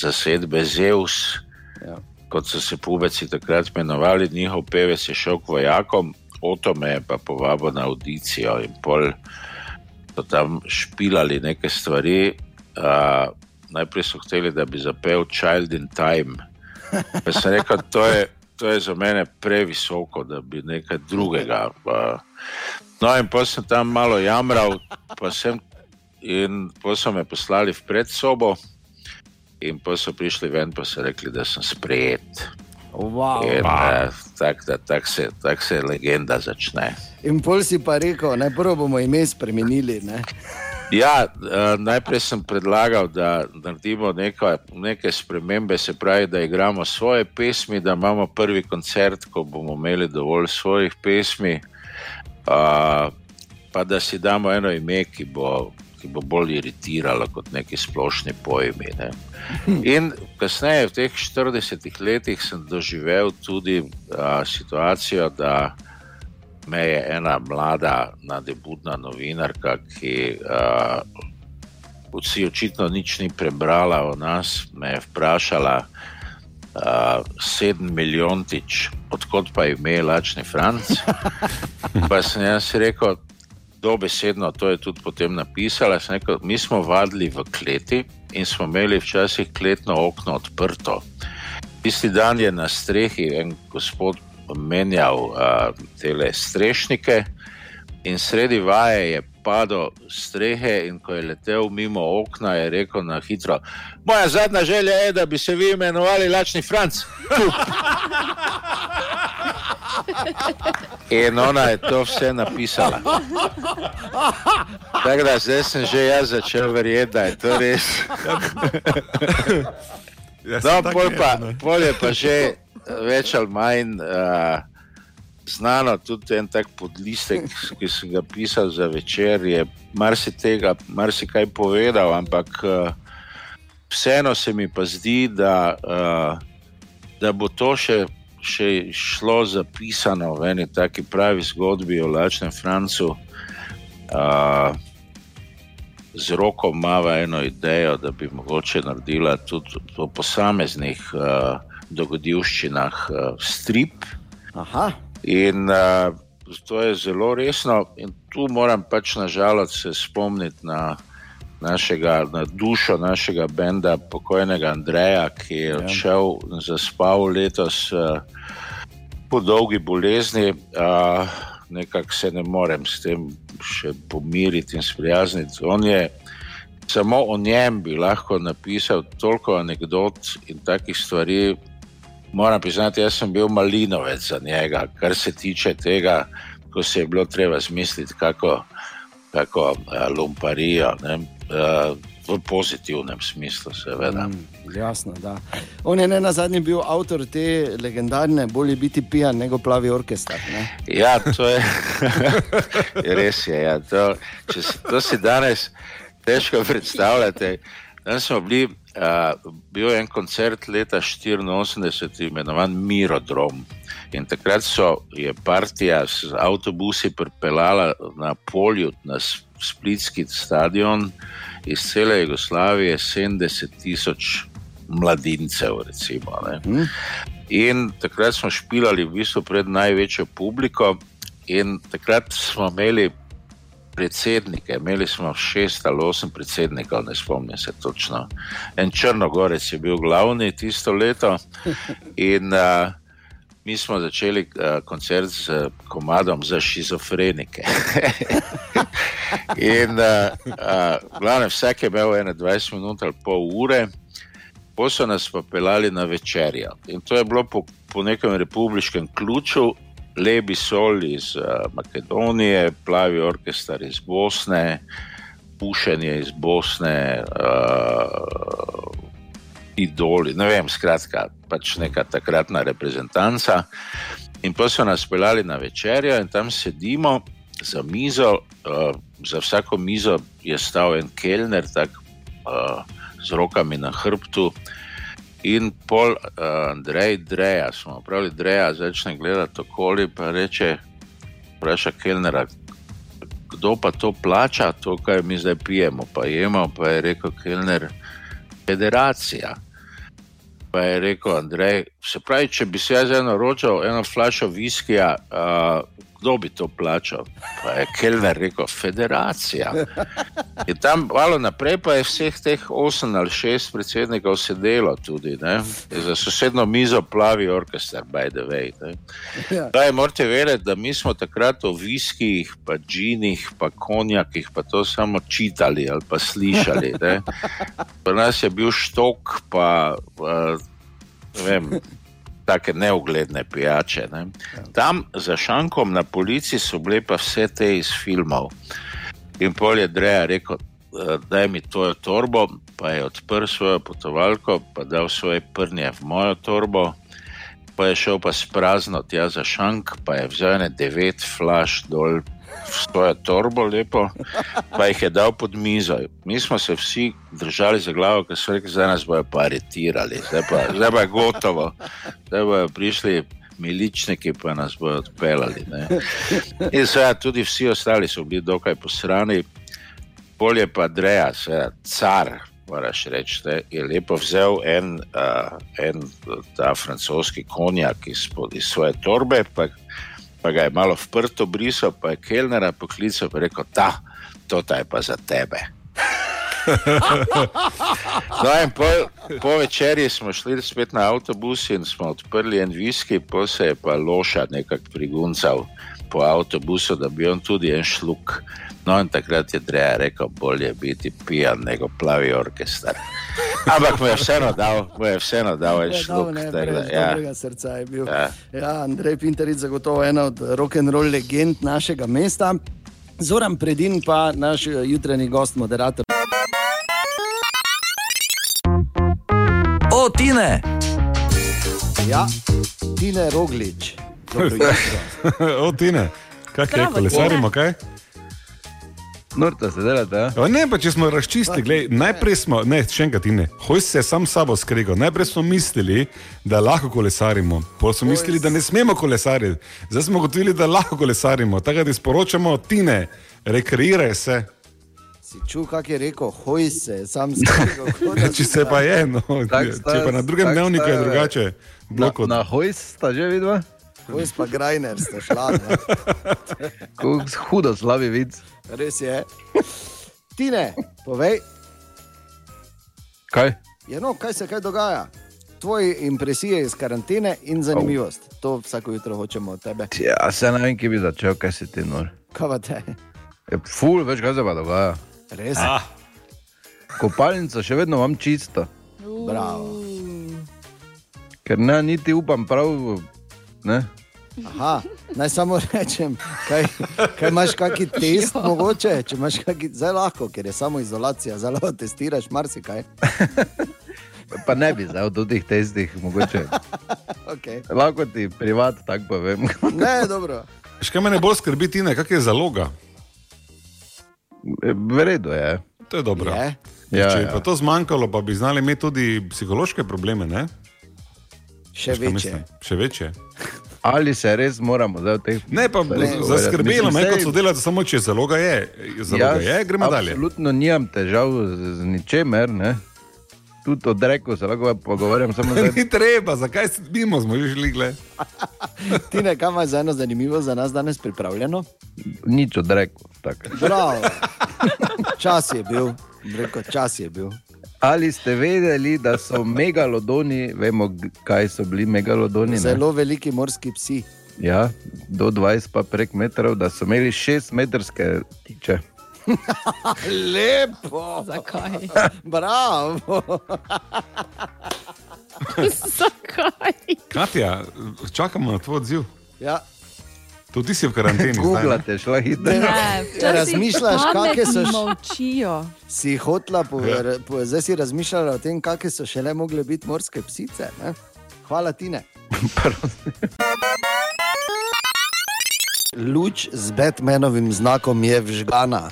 zasedbe Zeus. Ja. Kot so se pubeci takrat imenovali, njihov pevec je šel k vojakom, Oto me je pa povabil na audicijo in pol so tam špilali neke stvari. Uh, najprej so hteli, da bi zapel Child in Time. Pa sem rekel, to je, to je za mene previsoko, da bi nekaj drugega. Pa. No, in potem sem tam malo jamral, pa sem, in potem so me poslali v predsobo. In pa so prišli ven, pa so rekli, da sem sprejet. Wow. In uh, tako da, tak se, tak se legenda začne. In pol si pa rekel, najprej bomo ime spremenili. Ne? Ja, uh, najprej sem predlagal, da naredimo neko, neke spremembe, se pravi, da igramo svoje pesmi, da imamo prvi koncert, ko bomo imeli dovolj svojih pesmi, uh, pa da si damo eno ime, ki bo, ki bo bolj iritiralo kot neki splošni pojmi. Ne. In kasneje, v teh 40 letih, sem doživel tudi uh, situacijo, da me je ena mlada, nadebudna novinarka, ki uh, vsi očitno nič ni prebrala o nas, me je vprašala, uh, sedem milijontič, odkot pa ime Lačni Franc. Pa sem jaz rekel, dobesedno, to je tudi potem napisala. Rekel, mi smo vadili v kleti in smo imeli včasih kletno okno odprto. Tisti dan je na strehi en gospod menjal uh, te strešnike, in sredi vaje je padel strehe, in ko je letel mimo okna, je rekel na hitro: Moja zadnja želja je, da bi se vi imenovali Lačni Franc. In ona je to vse napisala. Tako da zdaj sem že jaz začel verjeti, da je to res. Ja, No, pol pa, ne. pol je pa že več ali manj uh, znano, tudi en tak podlistek, ki sem ga pisal za večer, je marsikaj povedal, ampak uh, vseeno se mi pa zdi, da, uh, da bo to še, še šlo zapisano v eni taki pravi zgodbi o Lačnem Francu. Uh, z roko imamo eno idejo, da bi mogoče naredila tudi po posameznih uh, dogodivščinah uh, strip. Aha. In uh, to je zelo resno, in tu moram pač nažalost se spomniti na, našega, na dušo našega benda, pokojnega Andreja, ki je odšel in zaspal letos uh, po dolgi bolezni. Uh, Nekako se ne morem s tem še pomiriti in sprijazniti. On je samo o njem bi lahko napisal toliko anegdot in takih stvari. Moram priznati, jaz sem bil malinovec za njega, kar se tiče tega, ko se je bilo treba zmisliti, kako, kako uh, lumparijo, ne, uh, v pozitivnem smislu, seveda. Mm. Jasno, da. On je ne na zadnje bil avtor te legendarne, bolje biti pijan, nego plavi orkester. Ne? Ja, to je res. Je, ja. to, če to si danes težko predstavljate. Danes smo bili, uh, bil je en koncert leta 1984, imenovan Mirodrom. In takrat so, je partija z avtobusi pripeljala na polju na Splitski stadion iz cele Jugoslavije 70 tisoč mladincev. Recimo, ne. In takrat smo špilali v bistvu pred največjo publiko, in takrat smo imeli predsednike, imeli smo šest ali osem predsednikov, ne spomnim se točno. En Črnogorec je bil glavni tisto leto, in uh, mi smo začeli uh, koncert z uh, komadom za šizofrenike. in uh, uh, glavno, vsak je imel ene 20 minut ali pol ure. Potem so nas pa pelali na večerjo. In to je bilo po, po nekem republiškem ključu, lebi sol iz uh, Makedonije, plavi orkester iz Bosne, pušenje iz Bosne, uh, idoli, ne vem, skratka, pač neka takratna reprezentanca. In pa so nas pelali na večerjo in tam sedimo za mizo, uh, za vsako mizo je stal en kelner, tak, uh, z rokami na hrbtu. In pol uh, Andrej Dreja, smo pravili, Dreja začne gledati okoli, pa reče, vpraša Kelnera, kdo pa to plača, to, kar mi zdaj pijemo, pa jemo, pa je rekel Kelner, federacija. Pa je rekel Andrej, se pravi, če bi se jaz naročil eno flašo viskija, uh, kdo bi to plačal? Pa je Kelner rekel, federacija. In tam malo naprej pa je vseh teh osem ali šest predsednikov sedelo tudi, ne? za sosedno mizo plavi orkester, by the way. Ne? Ja. Daj, morate vedeti, da mi smo takrat o viskijih, pa džinih, pa konjakih, pa to samo čitali ali pa slišali. ne. Pri nas je bil štok, pa uh, ne vem. Take neugledne pijače. Ne. Tam za šankom na policiji so bile pa vse te iz filmov. In pol je Dreja rekel, "Eh, daj mi to torbo, pa je odprl svojo potovalko, pa dal svoje prnje v mojo torbo, pa je šel pa s prazno tja za šank, pa je vzel ene devet flaš dol svojo torbo, lepo, pa jih je dal pod mizo. Mi smo se vsi držali za glavo, ker so rekli, zdaj nas bojo pa aretirali, zdaj pa, zdaj pa je gotovo, zdaj bojo prišli. Miličniki pa nas bodo odpeljali. In seveda tudi vsi ostali so bili dokaj posrani, bolje pa Dreja, seveda car, moraš reči, ne, je lepo vzel en, uh, en ta francoski konjak izpod iz svoje torbe, pa, pa ga je malo vprto brisal, pa je Kelnera poklical in rekel, ta, to je pa za tebe. No, in po, po večerji smo šli spet na avtobus in smo odprli en viski, pa se je pa loša nekako priguncal po avtobusu, da bi on tudi en šluk. No, in takrat je Dreja rekel, bolje biti pijan, nego plavi orkester. Ampak mu je vseeno dal, mu je vseeno dal en Ja, šluk. dal, ne, tako da, brez ja. srca je bil. Ja. Ja, Andrej Pinterič, zagotovo ena od rock'n'roll legend našega mesta. Zoran Predin pa naš eh, jutranji gost, moderator. O, Tine! Ja, Tine Roglič. O, Tine, kaj je, kolesarimo, kaj? Norta se delate, ja? Ne, pa če smo razčistili, glej, najprej smo, ne, še enkrat, ne, hoj se je sam sabo skregal. Najprej smo mislili, da lahko kolesarimo, potem smo mislili, da ne smemo kolesariti, zdaj smo gotovili, da lahko kolesarimo. Tako da ti sporočamo, Tine, rekreiraj se. Si čutil, kak je rekel, hoj se, sam skrbel. Če se pa je, no, Tak če sta- pa na drugem dnevniku je drugače. Na, Blok od... na hojs sta že vidva? Hoj pa Grajner ste šla. Ne? Hudo slavi vid. Res je. Tine, povej, Kaj? ja, no, kaj se kaj dogaja? Tvoje impresije iz karantene in zanimivost. To vsako jutro hočemo od tebe. Ja, se ne vem, ki bi začel, kaj si ti nor. Kaj pa te? Je ful, več kaj se pa dogaja. Res? Ah, Kopalnica še vedno imam čisto, Bravo. ker ne niti upam prav. Ne? Aha, naj samo rečem, kaj, kaj imaš kakšen test, mogoče, če imaš kakšen, zdaj lahko, ker je samo izolacija, lahko testiraš marsikaj. Pa ne bi zdaj v teh testih, mogoče. Okay. Lahko ti privat, tako povem. Ne, dobro. Še kaj me ne bolj skrbi, Tine, kak je zaloga? V redu je. To je dobro. Je? Ja, Če je ja. pa to zmanjkalo, pa bi znali imeti tudi psihološke probleme, ne? Še Veš, večje. mislim? Še večje. Ali se res moramo zdaj v teh. Ne, pa zaskrbelo me, kot so delati, samo če zaloga je. Zaloga Jaz je, gremo dalje. Absolutno nimam težav z, z ničemer. Ne? Tudi od reko se lahko pogovarjam, samo zdaj. Ni treba, zakaj se mimo smo že šli, gled. Tine, kaj imaš za eno zanimivo za nas danes pripravljeno? Nič od reko. tako. Bravo. Čas je bil, reko, čas je bil. Ali ste vedeli, da so megalodoni, vemo, kaj so bili megalodoni? Ne? Zelo veliki morski psi. Ja, do 20 pa prek metrov, da so imeli 6 metrske tiče. Lepo. Zakaj? Bravo. Zakaj? Katja, čakamo na tvoj odziv. Ja. Tudi ti si v karanteni. zdaj, ne? Googlate, šla hitro. Ne, včasih razmišljaš, kakšne so š- Molčijo. Si hotla, po, Ja. ja. po, zdaj si razmišljala o tem, kakšne so še le mogle biti morske psice. Ne? Hvala, Tine. Luč z Batmanovim znakom je vžgana.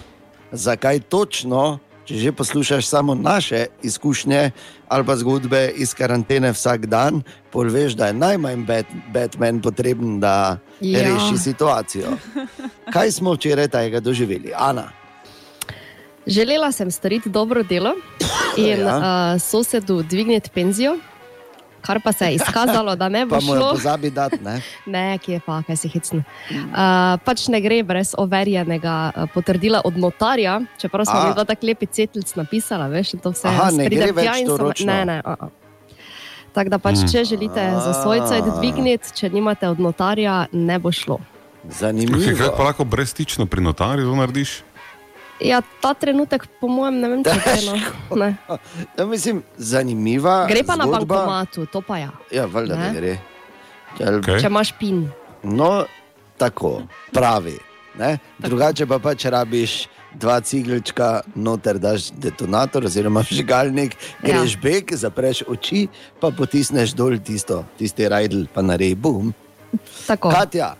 Zakaj točno? Če že poslušaš samo naše izkušnje ali pa zgodbe iz karantene vsak dan, pol veš, da je najmanj Bat Batman potreben, da ja. Reši situacijo. Kaj smo včeraj tega doživeli? Ana. Želela sem storiti dobro delo in ja. uh, sosedu dvigniti penzijo, kar pa se je izkazalo, da ne bo Pa mu je šlo. pozabi dati, ne? Ne, ki je pa, kaj si hecno. Uh, pač ne gre brez overjenega uh, potrdila od notarja, čeprav smo mi dva tako lepi cetljic napisala, veš, in to vse Aha, ne gre več to ročno. Ne, ne. Uh -uh. Tako da pač, če želite za svojce dvigniti, če nimate od notarja, ne bo šlo. Zanimivo. kaj pa lahko brezstično pri notarju to narediš? Ja, ta trenutek, po mojem, ne vem, če je to. Ne. Ja, mislim, zanimiva. Gre pa na zgodba. bankomatu, to pa ja. Ja, valjda, da Ne? gre. Če, Okay. Če imaš pin. No, tako, pravi. Ne? Drugače pa pač rabiš dva ciglčka, noter daš detonator oziroma žgalnik, greš ja. beg, zapreš oči, pa potisneš dol tisto, tisti rajdl, pa narej bum. Tako. Katja,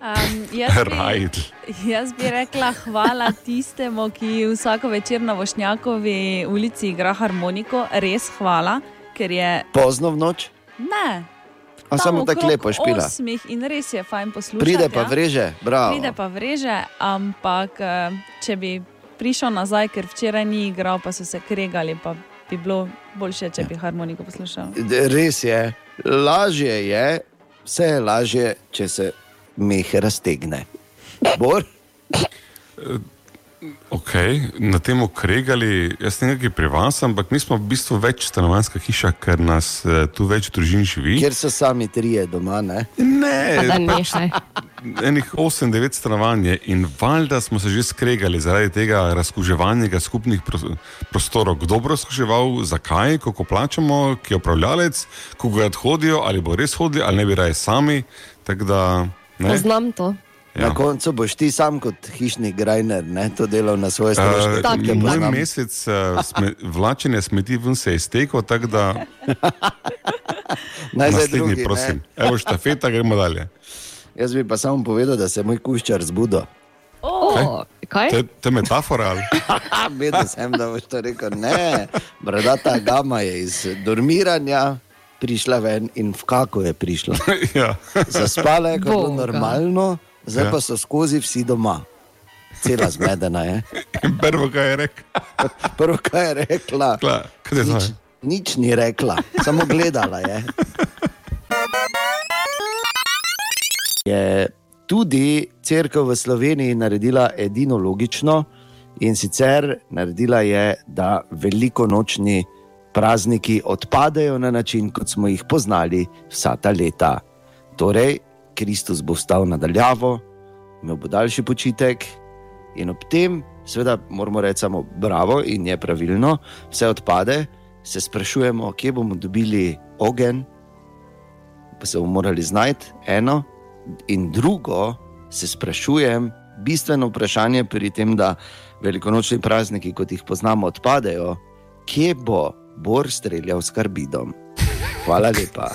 Um, jaz, bi, jaz bi rekla hvala tistemu, ki vsako večer na Vošnjakovi ulici igra harmoniko. Res hvala, ker je pozno v noč, ne. a tam samo tako lepo špila. In res je fajn poslušati. Pride pa ja. vreže, bravo. Pride pa vreže, ampak eh, če bi prišel nazaj, ker včeraj ni igral, pa so se kregali, pa bi bilo boljše, če bi harmoniko poslušal. Res je, lažje je, vse je lažje, če se meh raztegne. Bor? Okay, na tem okregali, jaz ne kaj pri vas, ampak mi smo v bistvu več stanovanska hiša, ker nas eh, tu več družin živi. Kjer so sami trije doma, ne? Ne, pač nehaj. enih 8-9 stanovanj in valjda smo se že skregali zaradi tega razkuževanja skupnih pros- prostorov. Kdo bo razkuževal, zakaj, kako plačamo, ki je upravljalec, koga hodijo, ali bo res hodili, ali ne bi raje sami. Tako Da, ne, Poznam to. Na koncu boš ti sam kot hišni grajner, ne, to delal na svoje stroške. Uh, Te moj poznam. mesec uh, sme, vlačenja smeti ven se je iztekel, tako da naslednji, drugi, prosim. ne. Evo štafeta, gremo dalje. Jaz bi pa samo povedal, da se je moj kuščar zbudil. O, kaj? To je- To je metafora ali? Vedel sem, da boš to rekel. Ne, bradata gama je iz dormiranja prišla ven in v kako je prišla. ja. Zaspala je kot normalno, zdaj Ja. pa so skozi vsi doma. Cela zmedena je. In prvo, kaj je rekel, Prvo, kaj je rekla, Kla, kaj je nič, to? nič ni rekla, samo gledala je. Je tudi crkva v Sloveniji naredila edino logično in sicer naredila je, da velikonočni prazniki odpadejo na način, kot smo jih poznali vsa ta leta. Torej, Kristus bo vstal nadaljavo, imel bo daljši počitek, in ob tem, seveda, moramo reči samo bravo in je pravilno, vse odpade, se sprašujemo, kje bomo dobili ogen, pa se bomo morali znajti eno, in drugo, se sprašujem, bistveno vprašanje pri tem, da velikonočni prazniki, kot jih poznamo, odpadejo, kje bo Bor streljal s karbidom. Hvala lepa.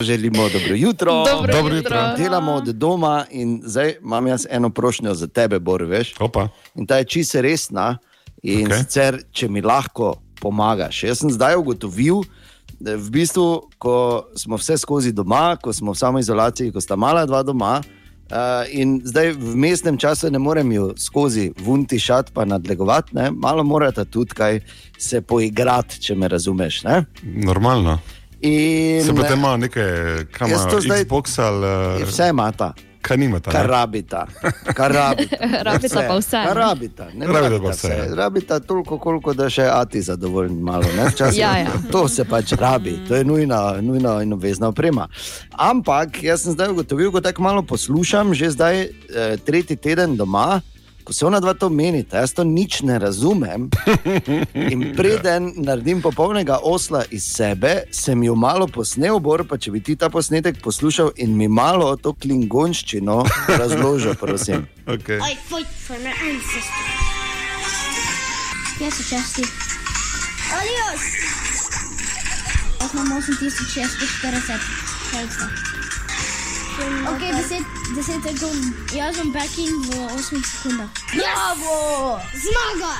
Želimo dobro jutro. Dobro Dobro jutro. jutro. Delamo od doma in zdaj imam jaz eno prošnjo za tebe, Bor, veš. Opa. In ta je čisto resna. In okay. sicer, če mi lahko pomagaš. Jaz sem zdaj ugotovil, da v bistvu, ko smo vse skozi doma, ko smo v samoizolaciji, ko sta mala dva doma. Uh, in zdaj v mestnem času ne morem ju skozi vunti šat pa nadlegovati, ne? malo morate tudi kaj se poigrati, če me razumeš. Ne? Normalno. In Se pa te ima nekaj, kam Jaz to zdaj- Xbox ali eh, vse imata. Kaj nimata. Kar rabita, kar rabita. Rabita pa vse, Kar ne? rabita, ne Rabita rabita pa vse, vse. Rabita toliko, koliko da še ati zadovoljen malo. Ja, ja. To se pač rabi, to je nujna, nujna in obvezna oprema. Ampak jaz sem zdaj ugotovil, ko tako malo poslušam, že zdaj eh, tretji teden doma. Ko se ona dva to menita, jaz to nič ne razumem. In preden naredim popolnega osla iz sebe, sem jo malo posnel, bor, pa če bi ti ta posnetek poslušal in mi malo to klingonščino razložil, prosim. Okay. I fight for my ancestors. Kje so časti? Adios! Jaz imam 8640 hejca. Ok, 10, 10 sekund. Jaz sem back in v 8 sekundah. Bravo! Zmaga!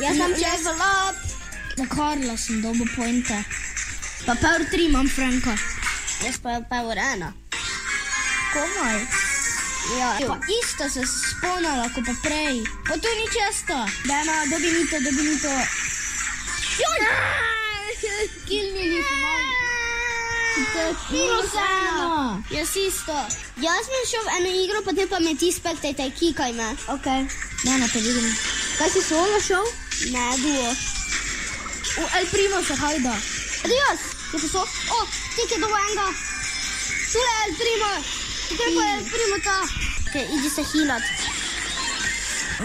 Jaz sem level up. Na Karla sem dobil pointe. Pa Power 3 imam Franka. Jaz pa Power 1. Komaj. Ja, pa isto se spomnila, kot pa prej. Pa to ni često. Da ima, dobi mi to, dobi mi to. Joj! Kill mi ni pomagal. Minus eno. Jaz isto. Jaz sem šel v eno igro, potem pa me ti spektajte, kikaj me. Ok. Ne, ne, te vidim. Kaj si solo šel? Ne, duo. V El Primo se hajda. Adios! Kje pa so? O, tik je do enega. Tule je El Primo. Tukaj pa je El Primo ta. Ok, idi se hilat.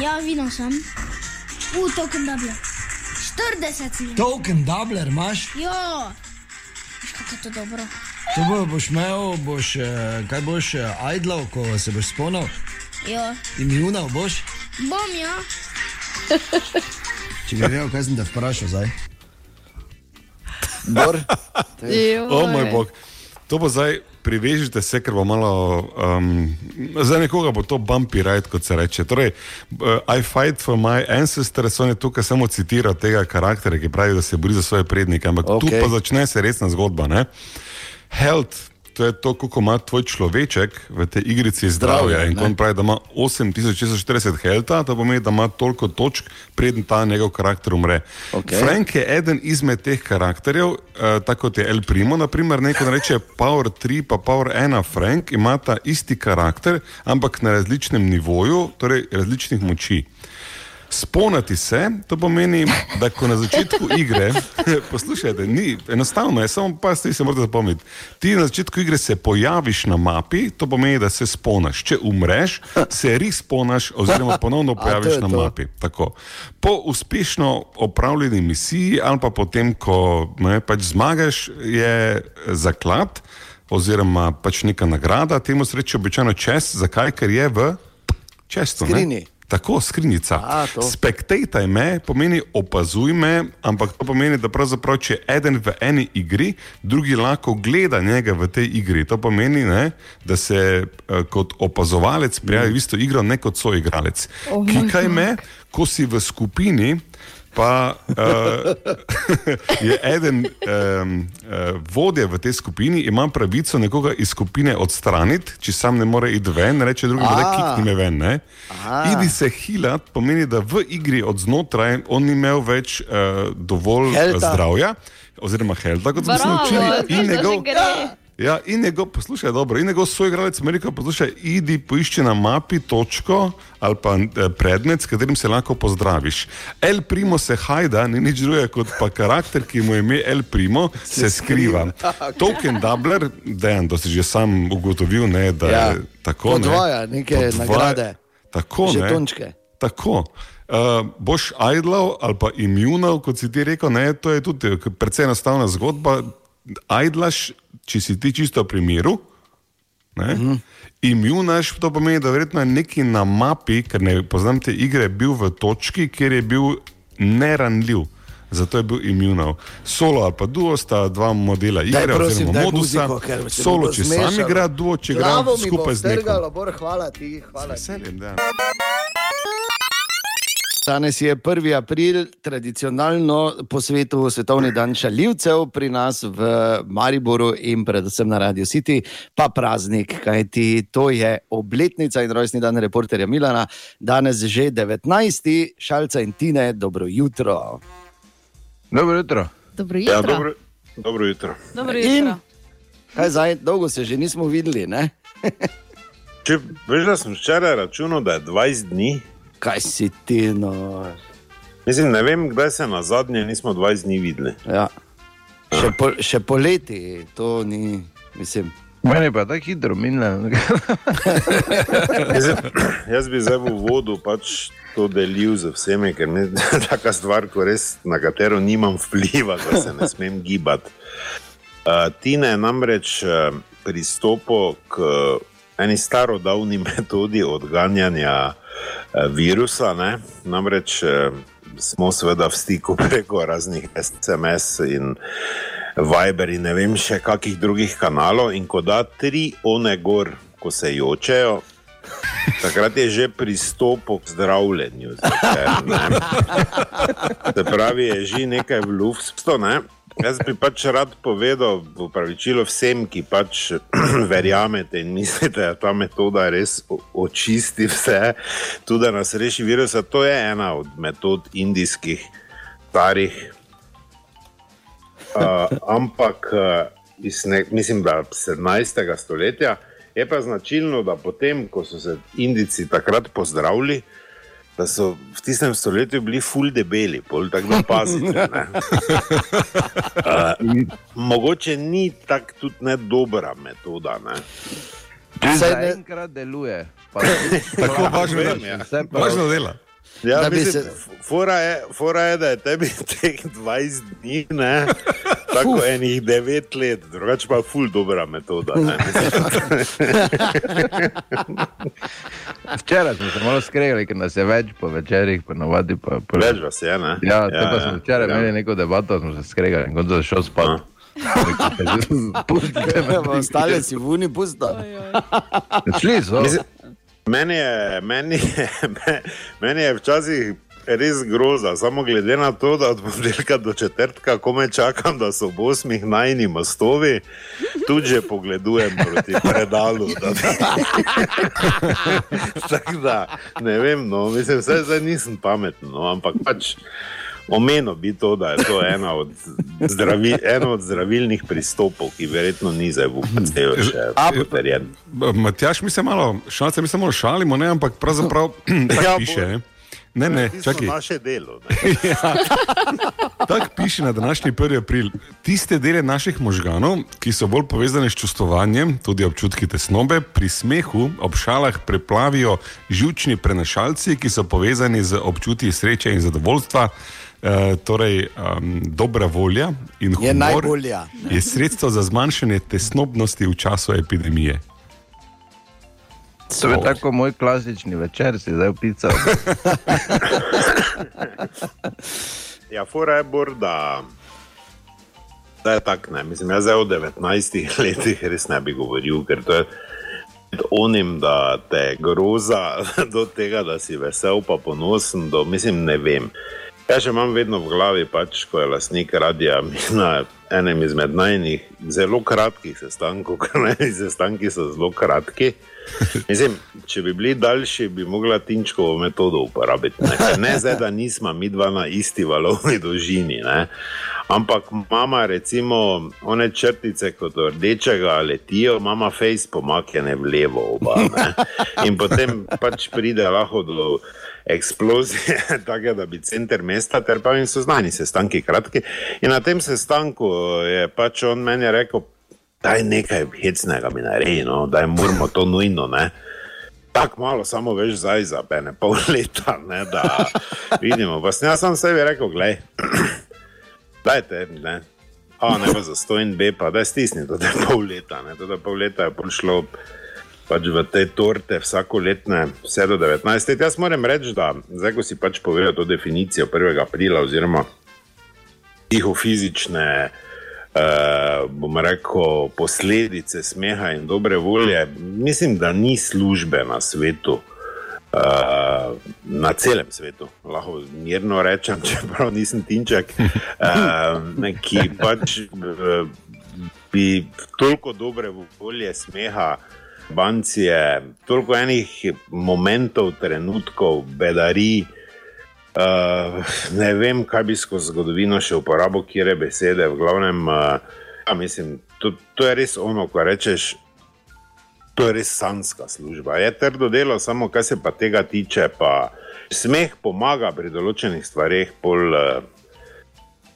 Ja, videl sem. U, token double. 40 si. Token doubler imaš, Jo. Je to dobro. to bo, boš imel, boš, eh, kaj boš eh, idlal, ko se boš spomnil, Jo. imunal boš. Bom, ja. Če bi vedel, kaj sem te vprašal zdaj. Bor, O moj bog. To bo zdaj, privežite se, ker bo malo, um, za nekoga bo to bumpy ride, kot se reče. Torej, uh, I fight for my ancestors, on je tukaj samo citiral tega karaktera, ki pravi, da se bori za svoje prednike, ampak okay. tu pa začne se resna zgodba. Ne? Health, to je to, koliko ima tvoj človeček v tej igrici zdravja. In ko ne. on pravi, da ima 8640 helta, to pomeni, da ima toliko točk, preden ta njegov karakter umre. Okej. Frank je eden izmed teh karakterjev, uh, tako kot je El Primo, naprimer, neko reče Power 3, pa Power 1, Frank imata isti karakter, ampak na različnem nivoju, torej različnih moči. Spomniti se, to pomeni, da ko na začetku igre, poslušajte, ni enostavno, je samo pa stvari se morate zapomniti. Ti na začetku igre se pojaviš na mapi, to pomeni, da se spomniš. Če umreš, se res spomniš, oziroma ponovno pojaviš na to. mapi. Tako. Po uspešno opravljeni misiji, ali pa potem, ko ne, pač zmagaš, je zaklad. oziroma pač neka nagrada, temu se reče običajno čest, zakaj? Ker je v čestu. ne? Tako, skrinjica. A, to. Spektataj me pomeni opazuj me, ampak to pomeni, da pravzaprav, če je eden v eni igri, drugi lahko gleda njega v tej igri. To pomeni, ne, da se uh, kot opazovalec prijavi v isto igro, ne kot soigralec. Oh Kikaj me, ko si v skupini. Pa uh, je eden um, uh, vodja v tej skupini, ima pravico nekoga iz skupine odstraniti, če sam ne more iti ven, reče drugi, da kikni me ven. Ne? Aha. Idi se hilat, pomeni, da v igri od znotraj on ni imel več uh, dovolj Helta. Zdravja, oziroma helta, kot smo se naučili. In njegov, ja, in njegov, poslušaj, dobro, in njegov soigralec mi je rekel, poslušaj, idi poišči na mapi točko ali pa eh, predmet, s katerim se lahko pozdraviš. El Primo se hajda, ni nič drugega kot pa karakter, ki mu je ime El Primo, se, se skriva. skriva. Token Doubler, dejan, to si že sam ugotovil, ne, da Ja. je tako. Podvaja neke nagrade. Tako, ne. Žetončke. Tako. Uh, boš ajdlal ali pa imunal, kot si ti rekel, ne, to je tudi eh, precej enostavna zgodba. Ajdlaš, če si ti čisto pri miru. Mm -hmm. Imunaš, to pomeni, da verjetno je neki na mapi, ker ne poznam te igre, bil v točki, kjer je bil neranljiv. Zato je bil imunal. Solo ali pa duo sta dva modela igre, Daj, prosim, oziroma modusa. muziko, Solo, če sam igra, duo, če igra skupaj z nekom. vtrgalo, Bor, hvala ti, hvala ti. Veselim, da. Danes je 1. april, tradicionalno po svetu svetovni dan šaljivcev, pri nas v Mariboru in predvsem na Radio City, pa praznik, kajti to je obletnica in rojstni dan reporterja Milana, danes že 19. šalca in tine, dobro jutro. Dobro jutro. Dobro Ja, jutro. dobro, dobro jutro. Dobro In jutro. kaj zdaj, dolgo se že nismo videli, ne? Če veš, da sem včeraj računal, da je 20 dni. Kaj si ti, no? Mislim, ne vem, kdaj se na zadnje nismo 20 dni videli. Ja. Še, po, še poleti, to ni, mislim. Meni pa tako hitro. Mislim, jaz bi zdaj v uvodu pač to delil z vsemi, ker je taka stvar, ko res, na katero nimam vpliva, da se ne smem gibati. Uh, Tina je namreč uh, pristopil k eni starodavni metodi odganjanja uh, virusa. Ne? Namreč uh, smo seveda v stiku preko raznih SMS in Viber in ne vem še kakih drugih kanalov. In ko da tri one gor, ko se jočejo, takrat je že pristopil k zdravljenju. Ne. Se pravi, je že nekaj v luftu. Ne? Jaz bi pač rad povedal v pravičilo vsem, ki pač verjamete in mislite, da ta metoda res očisti vse, tudi da nas reši virusa. To je ena od metod indijskih starih Uh, ampak uh, iz ne, mislim, da 17. stoletja je pa značilno, da potem, ko so se Indijci takrat pozdravili, da so v tistem stoletju bili full debeli, pol tako da pazite. ne. Uh, mogoče ni tako tudi ne dobra metoda. Ne? Zaenkrat deluje. Pa, Tako važno Vem, dela. ja. Vse prav. Važno dela. Ja, Da mislim, se- fora, je, fora je, da je tebi teh 20 dni, ne, tako enih 9 let, drugače pa je ful dobra metoda. Ne, Včeraj smo se malo skregali, ker nas je več po večerjih, po navadi pa po Več vas je, ne? Ja, ja, Ja, pa smo včeraj ja. imeli neko debato, smo se skregali in kot da šel spat. Pustite me. Ostale si v uni pusto. Šli so. Mislim, meni, je, meni, je, me- meni je včasih res groza, samo glede na to, da od ponedeljka do četrtka komaj čakam, da so v osmih najni mostovi, tudi že pogledujem proti predalu. da bi- Tako da, ne vem, no, mislim, zdaj nisem pameten, no, ampak pač. Omenil bi to, da je to ena od, zdravi, eno od zdravilnih pristopov, ki verjetno ni zdaj v UPC-ju še potrjen. Matjaš, mi se malo, šalce, mi se malo šalimo, ne, ampak pravzaprav tako Ja, piše. Ne, ne, ne Tisto čakaj. naše delo. Ne? Tako piše na današnji 1. april. Tiste dele naših možganov, ki so bolj povezane s čustovanjem, tudi občutki tesnobe, pri smehu ob šalah preplavijo žučni prenašalci, ki so povezani z občutki sreče in zadovoljstva. Uh, torej, um, dobra volja in humor Je najbolja. je sredstvo za zmanjšanje tesnobnosti v času epidemije. To je tako moj klasični večer, si zdaj opisal. Ja, fora je bor, da, je tako, ne. Mislim, jaz zdaj o 19 letih res ne bi govoril, ker to je onim, da te groza do tega, da si vesel pa ponosen, do, mislim, ne vem. Jaz še imam vedno v glavi, pač, ko je lastnik radia na enem izmed najnih zelo kratkih sestankov, ker najni sestanki so zelo kratki. Mislim, če bi bili daljši, bi mogla Tinčkovo metodo uporabiti. Ne, ne zdaj, da nismo mi dva na isti valovni dolžini. Ne. Ampak mama, recimo, one črtice kot rdečega letijo, mama face pomaknjene v levo oba. Ne. In potem pač pride lahko do eksplozije, tako da bi center mesta, ter pa jim so znani sestanki kratki. In na tem sestanku je pač on meni rekel, daj nekaj hecnega mi naredi, no, daj moramo to nujno. Ne. Tako malo, samo veš, zdaj za ene pol leta, ne, da vidimo. Pa sem jaz sebi rekel, gledaj, dajte, ne. A, ne pa za stojn B, pa da stisni, to je pol leta, ne, to je pol leta je prišlo pač v te torte vsako letne, vse do 19 let. Jaz moram reči, da zdaj, ko si pač povedal to definicijo 1. aprila oziroma psihofizične, eh, bom rekel, posledice smeha in dobre volje, mislim, da ni službe na svetu. Uh, na celem svetu, lahko mirno rečem, čeprav nisem tinček, uh, ki pač uh, bi toliko dobre volje, smeha, bancije, toliko enih momentov, trenutkov, bedari. Uh, ne vem, kaj bi skozi zgodovino še uporabil, kje je besede. V glavnem, uh, ja, mislim, to, to je res ono, ko rečeš. To je res sanska služba. Je trdo delo, samo kar se pa tega tiče, pa smeh pomaga pri določenih stvareh, pol, eh,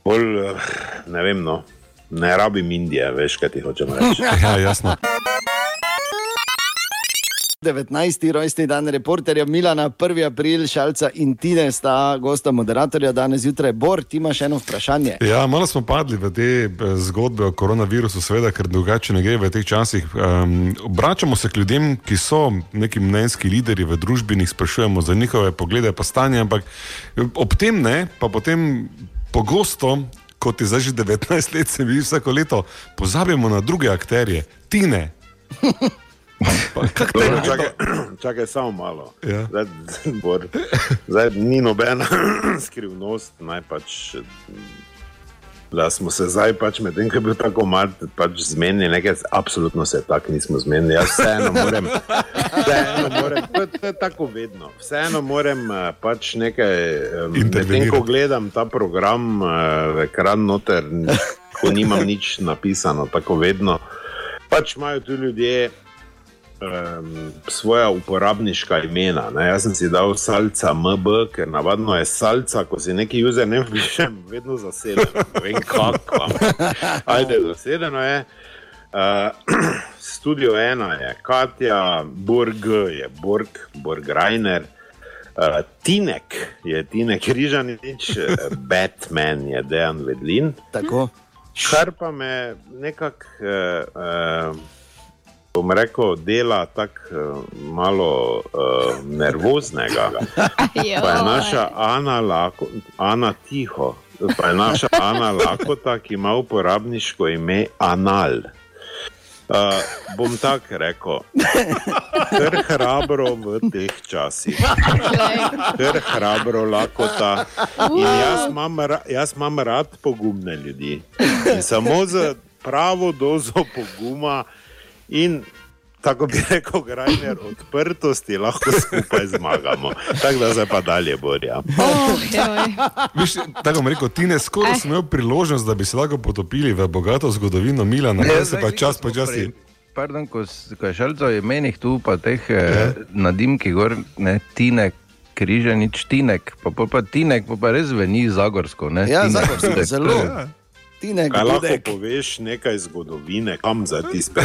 pol eh, ne vem, no, ne rabim Indije, veš, kaj ti hočem reči. Ja, jasno. 19. rojstni dan reporterja Milana, 1. april, Šalca in Tine sta gosta moderatorja danes zjutraj. Bor, ti imaš eno vprašanje. Ja, malo smo padli v te eh, zgodbe o koronavirusu, seveda, ker drugače ne gre v teh časih. Um, obračamo se k ljudem, ki so neki mnenjski lideri v družbi, jih sprašujemo za njihove poglede, pa stanje, ampak ob tem ne, pa potem pogosto. Kot je zdaj že 19 let, se mi vsako leto pozabimo na druge akterje, tine. Dobro, čakaj, čakaj, samo malo. Ja. Zdaj, bor, zdaj ni nobena skrivnost, naj pač. Da smo se zdaj, pač, medtem ko je bil tako mal, pač zmenili, nekaj, absolutno se tako nismo zmenili. Jaz vseeno moram, vseeno moram to, to je tako vedno. Vseeno moram eh, pač nekaj, medtem ko gledam ta program eh, ekran noter, ko nimam nič napisano, tako vedno. Pač imajo tu ljudje um, svoja uporabniška imena. Ne? Jaz sem si dal salca MB, ker navadno je salca, ko si neki username pišem, vedno zaseden. Ne vem kako. Ajde, zasedeno je. Uh, studio ena je Katja, Borg je Borg, Borg Reiner. Uh, Tinek je Tinek Rižanič, uh, Batman je Dejan Vedlin. Tako. Kar pa me nekako, uh, uh, bom rekel, dela tako uh, malo uh, nervoznega. Pa je naša Ana, Lako, Ana Tiho, pa je naša Ana Lakota, ki ima uporabniško ime Anal. Uh, bom tako rekel, ker hrabro v teh časih, ker hrabro lakota. In jaz imam, ra, jaz imam rad pogumne ljudi. In samo z pravo dozo poguma in tako bi rekel, grajner odprtosti lahko skupaj zmagamo. Tako da zdaj pa dalje borja. Viš, tako bom rekel, ti ne skoraj si imel priložnost, da bi se lahko potopili v bogato zgodovino Milana, Ne, ne se pa čas smo počasi. Pardon, ko, s- ko je šalca o imenih tu, pa teh eh, nadimki gor, ne, Tinek, Križanič, Tinek, pa, pa, pa Tinek, pa, pa res zveni zagorsko. Ne, Ja, Tinek, zagorsko, zelo. to je- Tine, Kaj lahko Gudek. poveš nekaj zgodovine, kam za ti spet?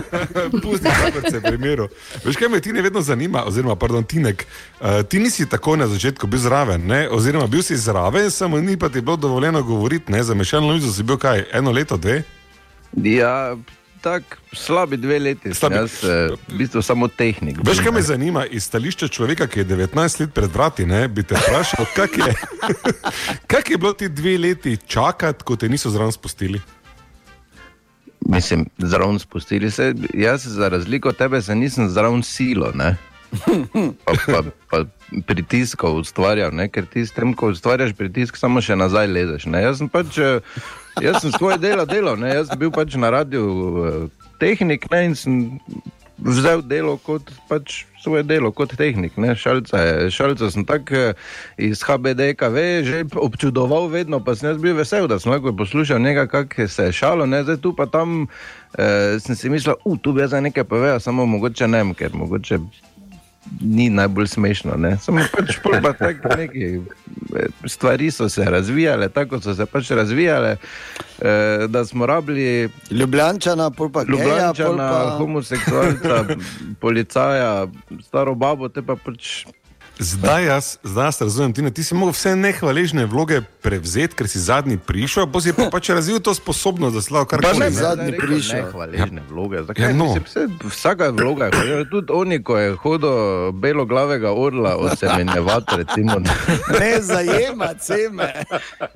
Pusti, kako se primeru. Veš, kaj me ti ne vedno zanima, oziroma, pardon, Tinek, uh, ti nisi tako na začetku bil zraven, ne? oziroma bil si zraven, samo ni pa ti bilo dovoljeno govoriti, ne, za mešalno mizo si bil kaj, eno leto, dve? Ja, tako slabi dve leti. Slabi. Jaz, eh, v bistvu samo tehnik. Veš, kaj me zanima iz stališča človeka, ki je 19 let pred vrati, ne, bi te vprašal, kak je, kak je bilo ti dve leti čakati, ko te niso zraven spustili? Mislim, zraven spustili se. Jaz, za razliko od tebe, se nisem zraven silo. Ne? Pa, pa, pa pritiskov ustvarjal, ne? ker ti s tem, ko ustvarjaš pritisk, samo še nazaj lezeš. Ne? Jaz sem pač, eh, jaz sem svoje delo delal, ne? jaz sem bil pač na radiju eh, tehnik ne? in sem vzel delo kot pač svoje delo, kot tehnik. Ne? Šalca, je- šalca sem tako eh, iz HBDKV že občudoval, vedno pa sem bil vesel, da sem lahko poslušal nekaj, kako se je šalo, ne? zdaj tu pa tam eh, sem si mislil, uh, tu bi jaz nekaj povedal, samo mogoče ne, ker mogoče ni najbolj smešno. Ne? Samo pač pa tako neki eh, stvari so se razvijale, tako so se pač razvijale, eh, da smo rabili Ljubljančana, pa geja, Ljubljančana, pa... homoseksualca, policaja, staro babo, te pa pač. Zdaj jaz, zdaj jaz razumem, Tina, ti si mogel vse nehvaležne vloge prevzeti, ker si zadnji prišel, pa si pa pač razvil to sposobnost, da si lahko Pa karkoli. ne, ne. zadnji prišel. Hvaležne vloge. Zakaj? Ja, no. Mislim, vse, vsaka vloga je. Tudi oni, ko je hodil beloglavega orla odsemenjevati, recimo. Ne zajema ceme.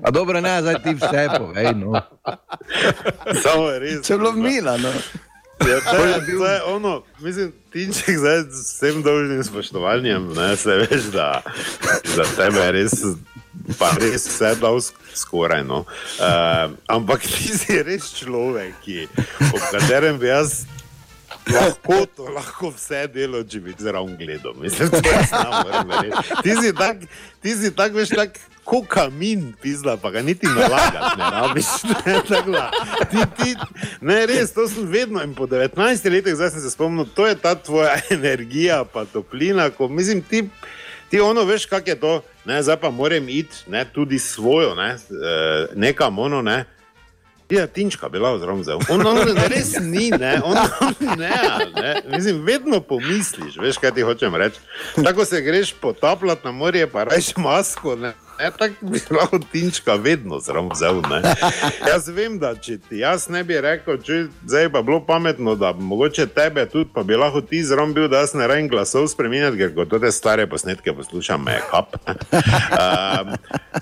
A dobro, ne, zdaj ti vse povej. No. Samo je res. Če je bilo mila, no. Ja, to je, to je ono, mislim, Tinček, zdaj z vsem dolžnim spoštovanjem, ne, se veš, da za tebe je res, pa res vse dal sk- skoraj. No. Uh, ampak ti si res človek, ki, ob katerem bi jaz lahko, to, lahko vse delo, če bi zraven gledal. Mislim, ne morem verjeti. Ti si tak, ti si tak, veš, tak. Ko kamin pizla, pa ga niti nalagati ne rabiš. Ne, tako ti, ti, ne, res, to sem vedno in po 19 letih, zdaj sem se spomnil, to je ta tvoja energija, pa toplina, ko mislim, ti, ti ono veš, kak je to, ne, zdaj pa moram iti, ne, tudi svojo, ne, eh, nekam ono, ne. Ja, tinčka bila zraven zelo. On, on res ni, ne, on, on ne, ne. Mislim, vedno pomisliš, veš, kaj ti hočem reči. Tako se greš potapljati na morje, pa rečeš masko, ne. Ne, tako bi lahko tinčka vedno zraven vzel. Ne. Jaz vem, da če ti jaz ne bi rekel, če zdaj pa bilo pametno, da mogoče tebe tudi, pa bi lahko ti zraven bil, da jaz ne rabim glasov spremenjati, ker ko te stare posnetke poslušam, me kap. Um,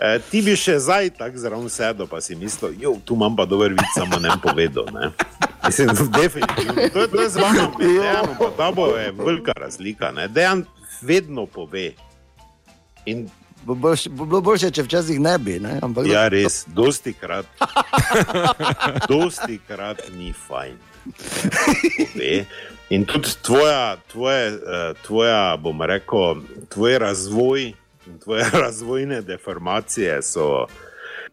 eh, ti bi še zdaj tako zraven sedel, pa si mislil, jo, tu imam pa dober vid, samo ne povedal. Ne. Mislim, definitivno. To je, to je z vami, Dejan, pa ta bo je velika razlika. Ne. Dejan vedno pove. In Bo, boljš, bo bilo boljše, če včasih ne bi. Ne? Ampak, Ja, res, dosti krat. dosti krat ni fajn. Pove. In tudi tvoja, tvoje, eh, tvoja, bom rekel, tvoj razvoj in tvoje razvojne deformacije so.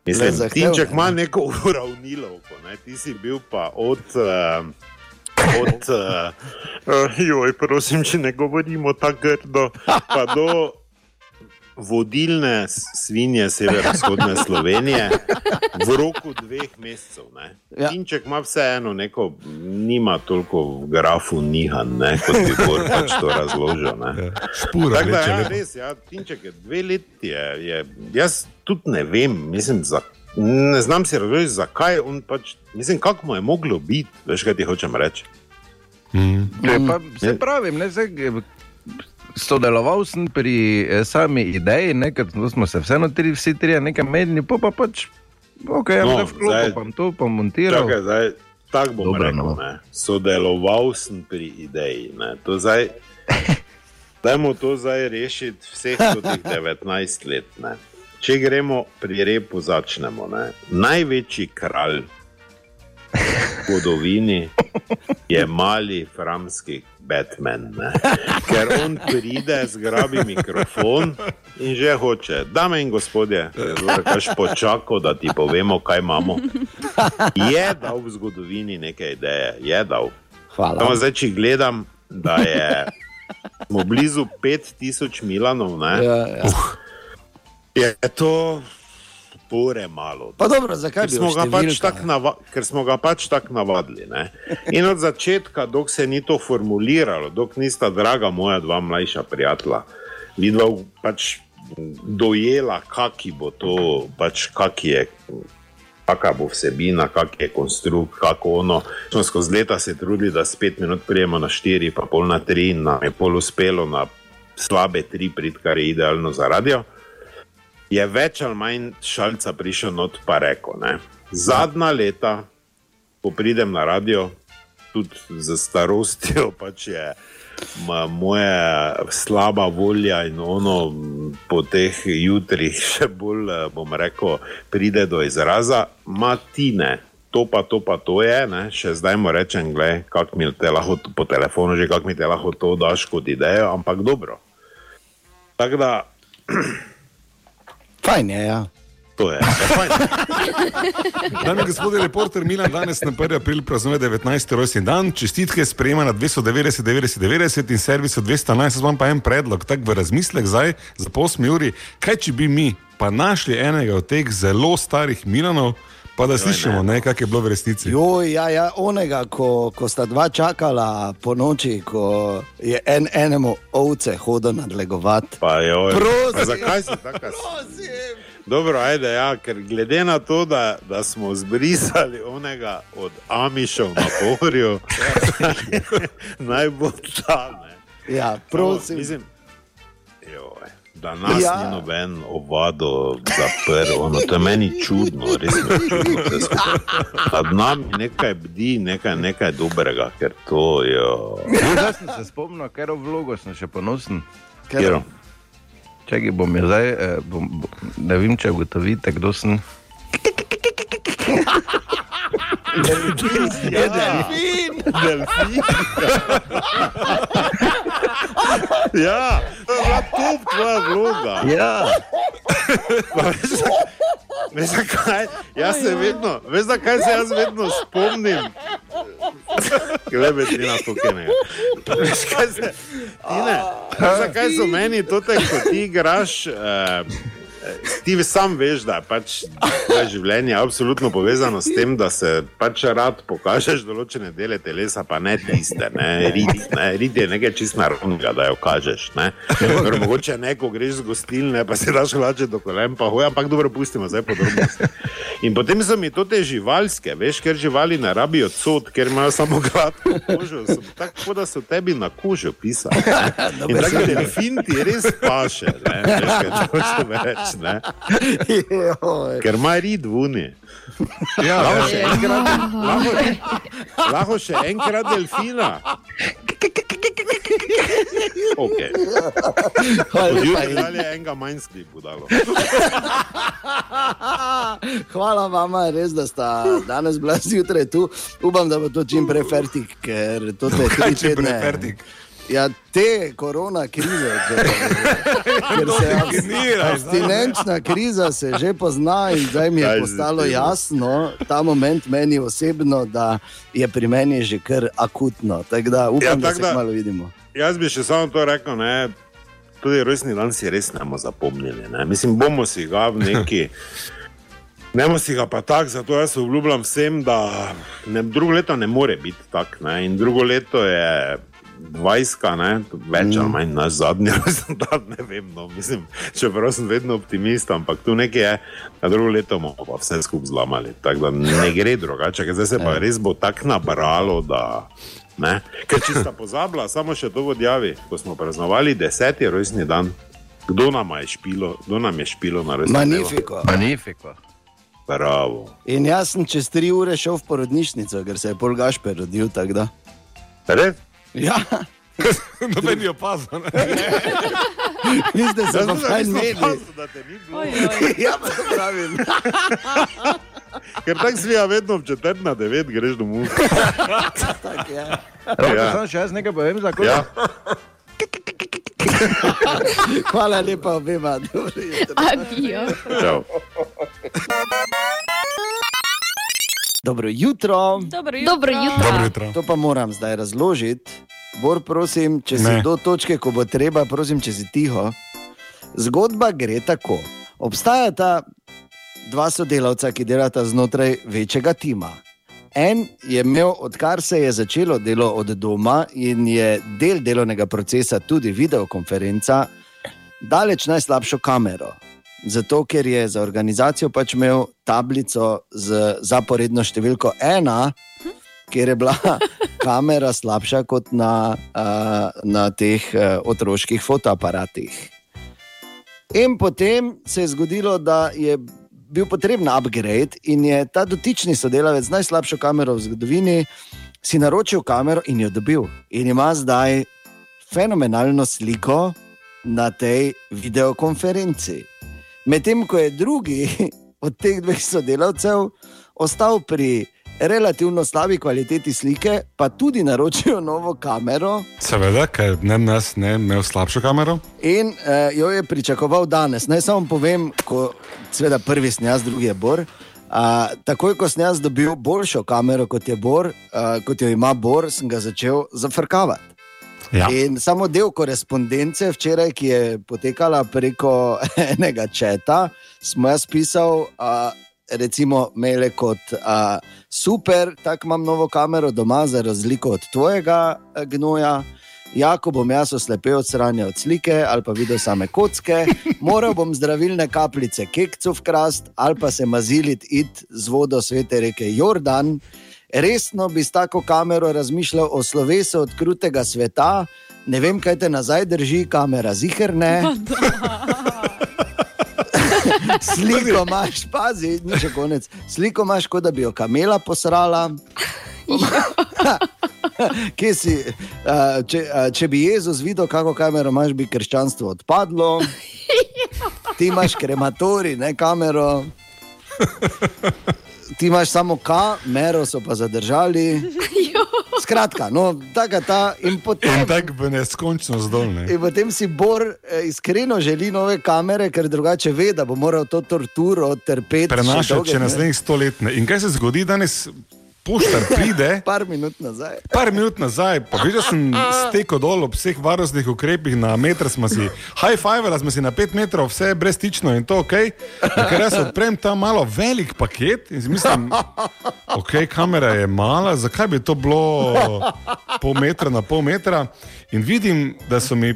Mislim, Prezahtevne, Tinček ima ne. neko uravnilovko, ne? ti si bil pa od. Uh, Od, uh, joj, prosim, če ne govorimo tako grdo, pa do vodilne svinje severovzhodne Slovenije v roku dveh mesecev. Ne. Ja. Tinček ima vseeno neko, nima toliko v grafu nihan, ne, kot bi Bor pač to razložil. Ne. Špura, Tako da, ja, lepo. res, ja, Tinček je dve leti. Je, je, jaz tudi ne vem, mislim, za, ne znam si razložiti, zakaj on pač, mislim, kako mu je moglo biti, veš, kaj ti hočem reči. Mm. Ne, pa, se pravim, ne, zdaj, sodeloval sem pri eh, sami ideji, ne, ker smo se vseeno tri, vsi trije nekaj medni, pa, pa pač, ok, ja, No, no, vklopil, pa to pa montiral. Čakaj, zdaj, tako bom Dobro, rekel. no. Ne. Sodeloval sem pri ideji. Ne. To zdaj, dajmo to zdaj rešiti vseh teh 19 let. Ne. Če gremo pri repu, začnemo. Ne. Največji kralj zgodovini je mali framski Batman. Ne. Ker on pride, zgrabi mikrofon in že hoče. Dame in gospodje, kaš počakal, da ti povemo, kaj imamo. Je dal v zgodovini neke ideje, je dal. Hvala. Samo zdaj, če gledam, da je smo blizu 5000 Milanov, ne, Ja, ja. je to bore malo. Pa dobro, zakaj ker smo pač tako nava, ker smo ga pač tako navadili. Ne? In od začetka, dok se ni to formuliralo, dok nista draga moja dva mlajša prijatelja, vidva pač dojela, kaki bo to, pač kaki je. Kakšna bo vsebina, kak je konstrukt, kako ono. Smo skozi leta se trudili, da spet minut prijemo na štiri, pa pol na tri, in nam je pol uspelo na slabe tri, prid, kar je idealno za radio. Je več ali manj šalca prišel not pa rekel. Ne? Zadnja leta, ko pridem na radio, tudi za starostjo, pač je moja slaba volja in ono po teh jutrih še bolj, eh, bom rekel, pride do izraza, matine. To pa, to pa to je, ne? še zdaj mu rečem, kako mi te lahko po telefonu, že kako mi te lahko to daš kot idejo, ampak dobro. Tako da, Fajn je, ja. to je. fajn. Dame in gospodje, reporter Milan danes na 1. april praznuje 19. rojstni dan, čestitke sprejema na 290, 90, 90 in servisu 211. Jaz imam pa en predlog, tak v razmislek zdaj za pol uri. Kaj če bi mi pa našli enega od teh zelo starih Milanov, pa da slišimo, ne, kak je bilo v resnici. Joj, ja, ja, onega, ko, ko sta dva čakala po noči, ko je en enemu ovce hodil nadlegovati. Pa joj, Prosim. pa zakaj si tako? Dobro, ajde, ja, ker glede na to, da, da smo zbrisali onega od Amišov na Pohorju, naj bo ta. Ne. Ja, prosim. Mislim, joj, da nas Ja. ni noben ovado zaprl, ono, to je meni čudno, res je čudno. Nad nami nekaj bdi, nekaj, nekaj dobrega, ker to je. No, zdaj sem se spomnil, ker v vlogo sem še ponosen. Katero? Čakaj, bom je zdaj, eh, bom, bom, ne vem, če ugotovite, kdo sem. Ja, delfin. delfin. ja, to je bila top tvoja vloga. Ja. Veš, Veš, zakaj? Jaz se vedno, veš, zakaj se jaz vedno spomnim. Glebe, ti na to kene. Veš, kaj se, ti ne, veš, zakaj so meni to ko ti igraš, eh, ti sam veš, da je pač tvoje življenje absolutno povezano s tem, da se pač rad pokažeš določene dele telesa, pa ne tiste, ne, rit, ne, rit je nekaj čist naravnega, da jo kažeš, ne. Ker mogoče neko greš z gostilne, pa se daš hlače do kolen, pa hoja, ampak dobro, pustimo zdaj podrobnosti. In potem so mi to te živalske, veš, ker živali ne rabijo cod, ker imajo samo gladko kožo, so tako, da so tebi na kožo pisali. ne. In tako delfin ti res paše, ne, veš, kaj hočem reči, ne. Ker ima rid vuni. Ja, lahko ja. še enkrat, lahko, lahko še enkrat delfina. Okay. Od jutri dalje enega manj skli budalo. Hvala vam, res, da sta danes bila zjutraj tu. Upam, da bo to čim prej fertik, ker to Kaj tri tedne. Ja, te korona krize, ker se definiraj, abs- abstinenčna kriza se že pozna in zdaj mi je postalo no? jasno, ta moment meni osebno, da je pri meni že kar akutno. Tako da upam, Ja, da tako se da- malo vidimo. Jaz bi še samo to rekel, ne, tudi rojstni dan si res ne bomo zapomnili. Ne. Mislim, bomo si ga v neki. Ne bomo si ga pa tako, zato jaz obljubljam vsem, da ne, drugo leto ne more biti tako. In drugo leto je vajska, ne, več ali manj naš zadnji dan, ne vem. No, mislim, čeprav sem vedno optimist, ampak tu nekaj je, na drugo leto bomo pa vse skupaj zlamali. Tako da ne gre drugače, ker zdaj se pa res bo tako nabralo, da. Ne? Ker če sta pozabila, samo še to vodjavi, ko smo praznovali deseti rojstni dan, kdo nam je špilo, kdo nam je špilo na rojstni dan? Magnifico. Magnifico. Bravo. In jaz sem čez tri ure šel v porodnišnico, ker se je pol Gašper rodil. tako da. Res? Ja, Noben je opazil. ne. niste se pa fajn oj. Ja, pa to pravim. Ker tako svija vedno v četrt na devet greš domov. Tak je. Roko, Ja. Samo še jaz nekaj povem za koga. Ja. Hvala lepa obema. Adijo. Čau. Dobro jutro. Dobro jutro. Dobro jutro. Dobro jutro. To pa moram zdaj razložiti. Bor, prosim, če si Ne. do točke, ko bo treba, prosim, če si tiho. Zgodba gre tako. Obstajata dva sodelavca, ki delata znotraj večjega tima. En je imel, odkar se je začelo delo od doma in je del delovnega procesa tudi videokonferenca, daleč najslabšo kamero. Zato, ker je za organizacijo pač imel tablico z zaporedno številko ena, kjer je bila kamera slabša kot na, uh, na teh uh, otroških fotoaparatih. In potem se je zgodilo, da je bil potreben upgrade in je ta dotični sodelavec z najslabšo kamero v zgodovini si naročil kamero in jo dobil. In ima zdaj fenomenalno sliko na tej videokonferenci. Medtem ko je drugi od teh dveh sodelavcev ostal pri relativno slabi kvaliteti slike, pa tudi naročil novo kamero. Seveda, ker ne nas ne imel slabšo kamero. In uh, jo je pričakoval danes. Naj samo povem, ko seveda prvi snijaz, drugi je Bor. Uh, takoj, ko sem jaz dobil boljšo kamero kot je Bor, uh, kot jo ima Bor, sem ga začel zafrkavati. Ja. In samo del korespondence včeraj, ki je potekala preko enega četa, smo jaz pisal, uh, recimo, maile kot uh, super, tako imam novo kamero doma, za razliko od tvojega gnoja. Jako bom jaz oslepel od sranja od slike ali pa videl same kocke, moral bom zdravilne kapljice kekcu vkrast ali pa se maziliti id z vodo svete reke Jordan. Resno bi s tako kamero razmišljal o slovesu odkrutega sveta, ne vem, kaj te nazaj drži, kamera ziherne. Sliko imaš, pazi, ni še konec. Sliko imaš, kot da bi jo kamela posrala. Kje si, če, če bi Jezus videl, kako kamero imaš, bi krščanstvo odpadlo. Ti imaš krematori, ne kamero. Ti imaš samo kamero, so pa zadržali. Skratka, no, tako ta in potem. In tako v neskončnost dolne. In potem si Bor eh, iskreno želi nove kamere, ker drugače ve, da bo moral to torturo trpeti. še Prenašati dolge še naslednjih sto let. In kaj se zgodi danes? Poštar pride, Par minut nazaj. par minut nazaj, pa videl sem steko dol ob vseh varnostnih ukrepih, na meter smo si, high five, smo si na pet metrov, vse je brezstično in to ok. Ker jaz odprem ta malo velik paket in mislim, ok, kamera je mala, zakaj bi to bilo pol metra na pol metra. In vidim, da so mi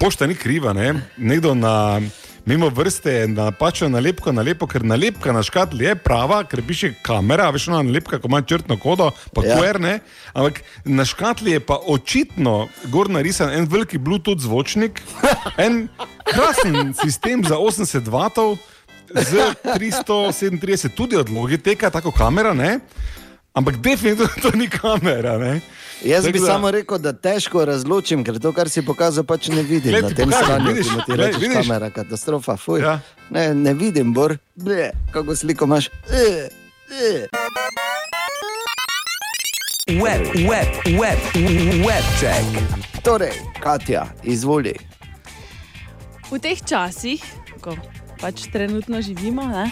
pošta ni kriva, ne? nekdo na. Mimo vrste je napačno nalepko, nalepko, ker nalepka na škatli je prava, ker piše kamera, veš, ona nalepka, ko ima črtno kodo, pa Ja. QR, ne. Ampak na škatli je pa očitno gor narisan en veliki Bluetooth zvočnik, en krasen sistem za 80 vatov z 337, tudi od Logiteka, tako kamera, ne. Ampak definitivno to ni kamera, ne. Jaz bi Tako da- samo rekel, da težko razločim, ker to, kar si pokazal, pač ne vidim Glej, na tem pokažem, stanju, vidiš, ki ti vidiš. kamera, katastrofa, fuj. Ja. Ne, ne vidim, bor, Ble, kako sliko imaš. E, e. Web, web, web, web check. Torej, Katja, izvoli. V teh časih, ko pač trenutno živimo, ne,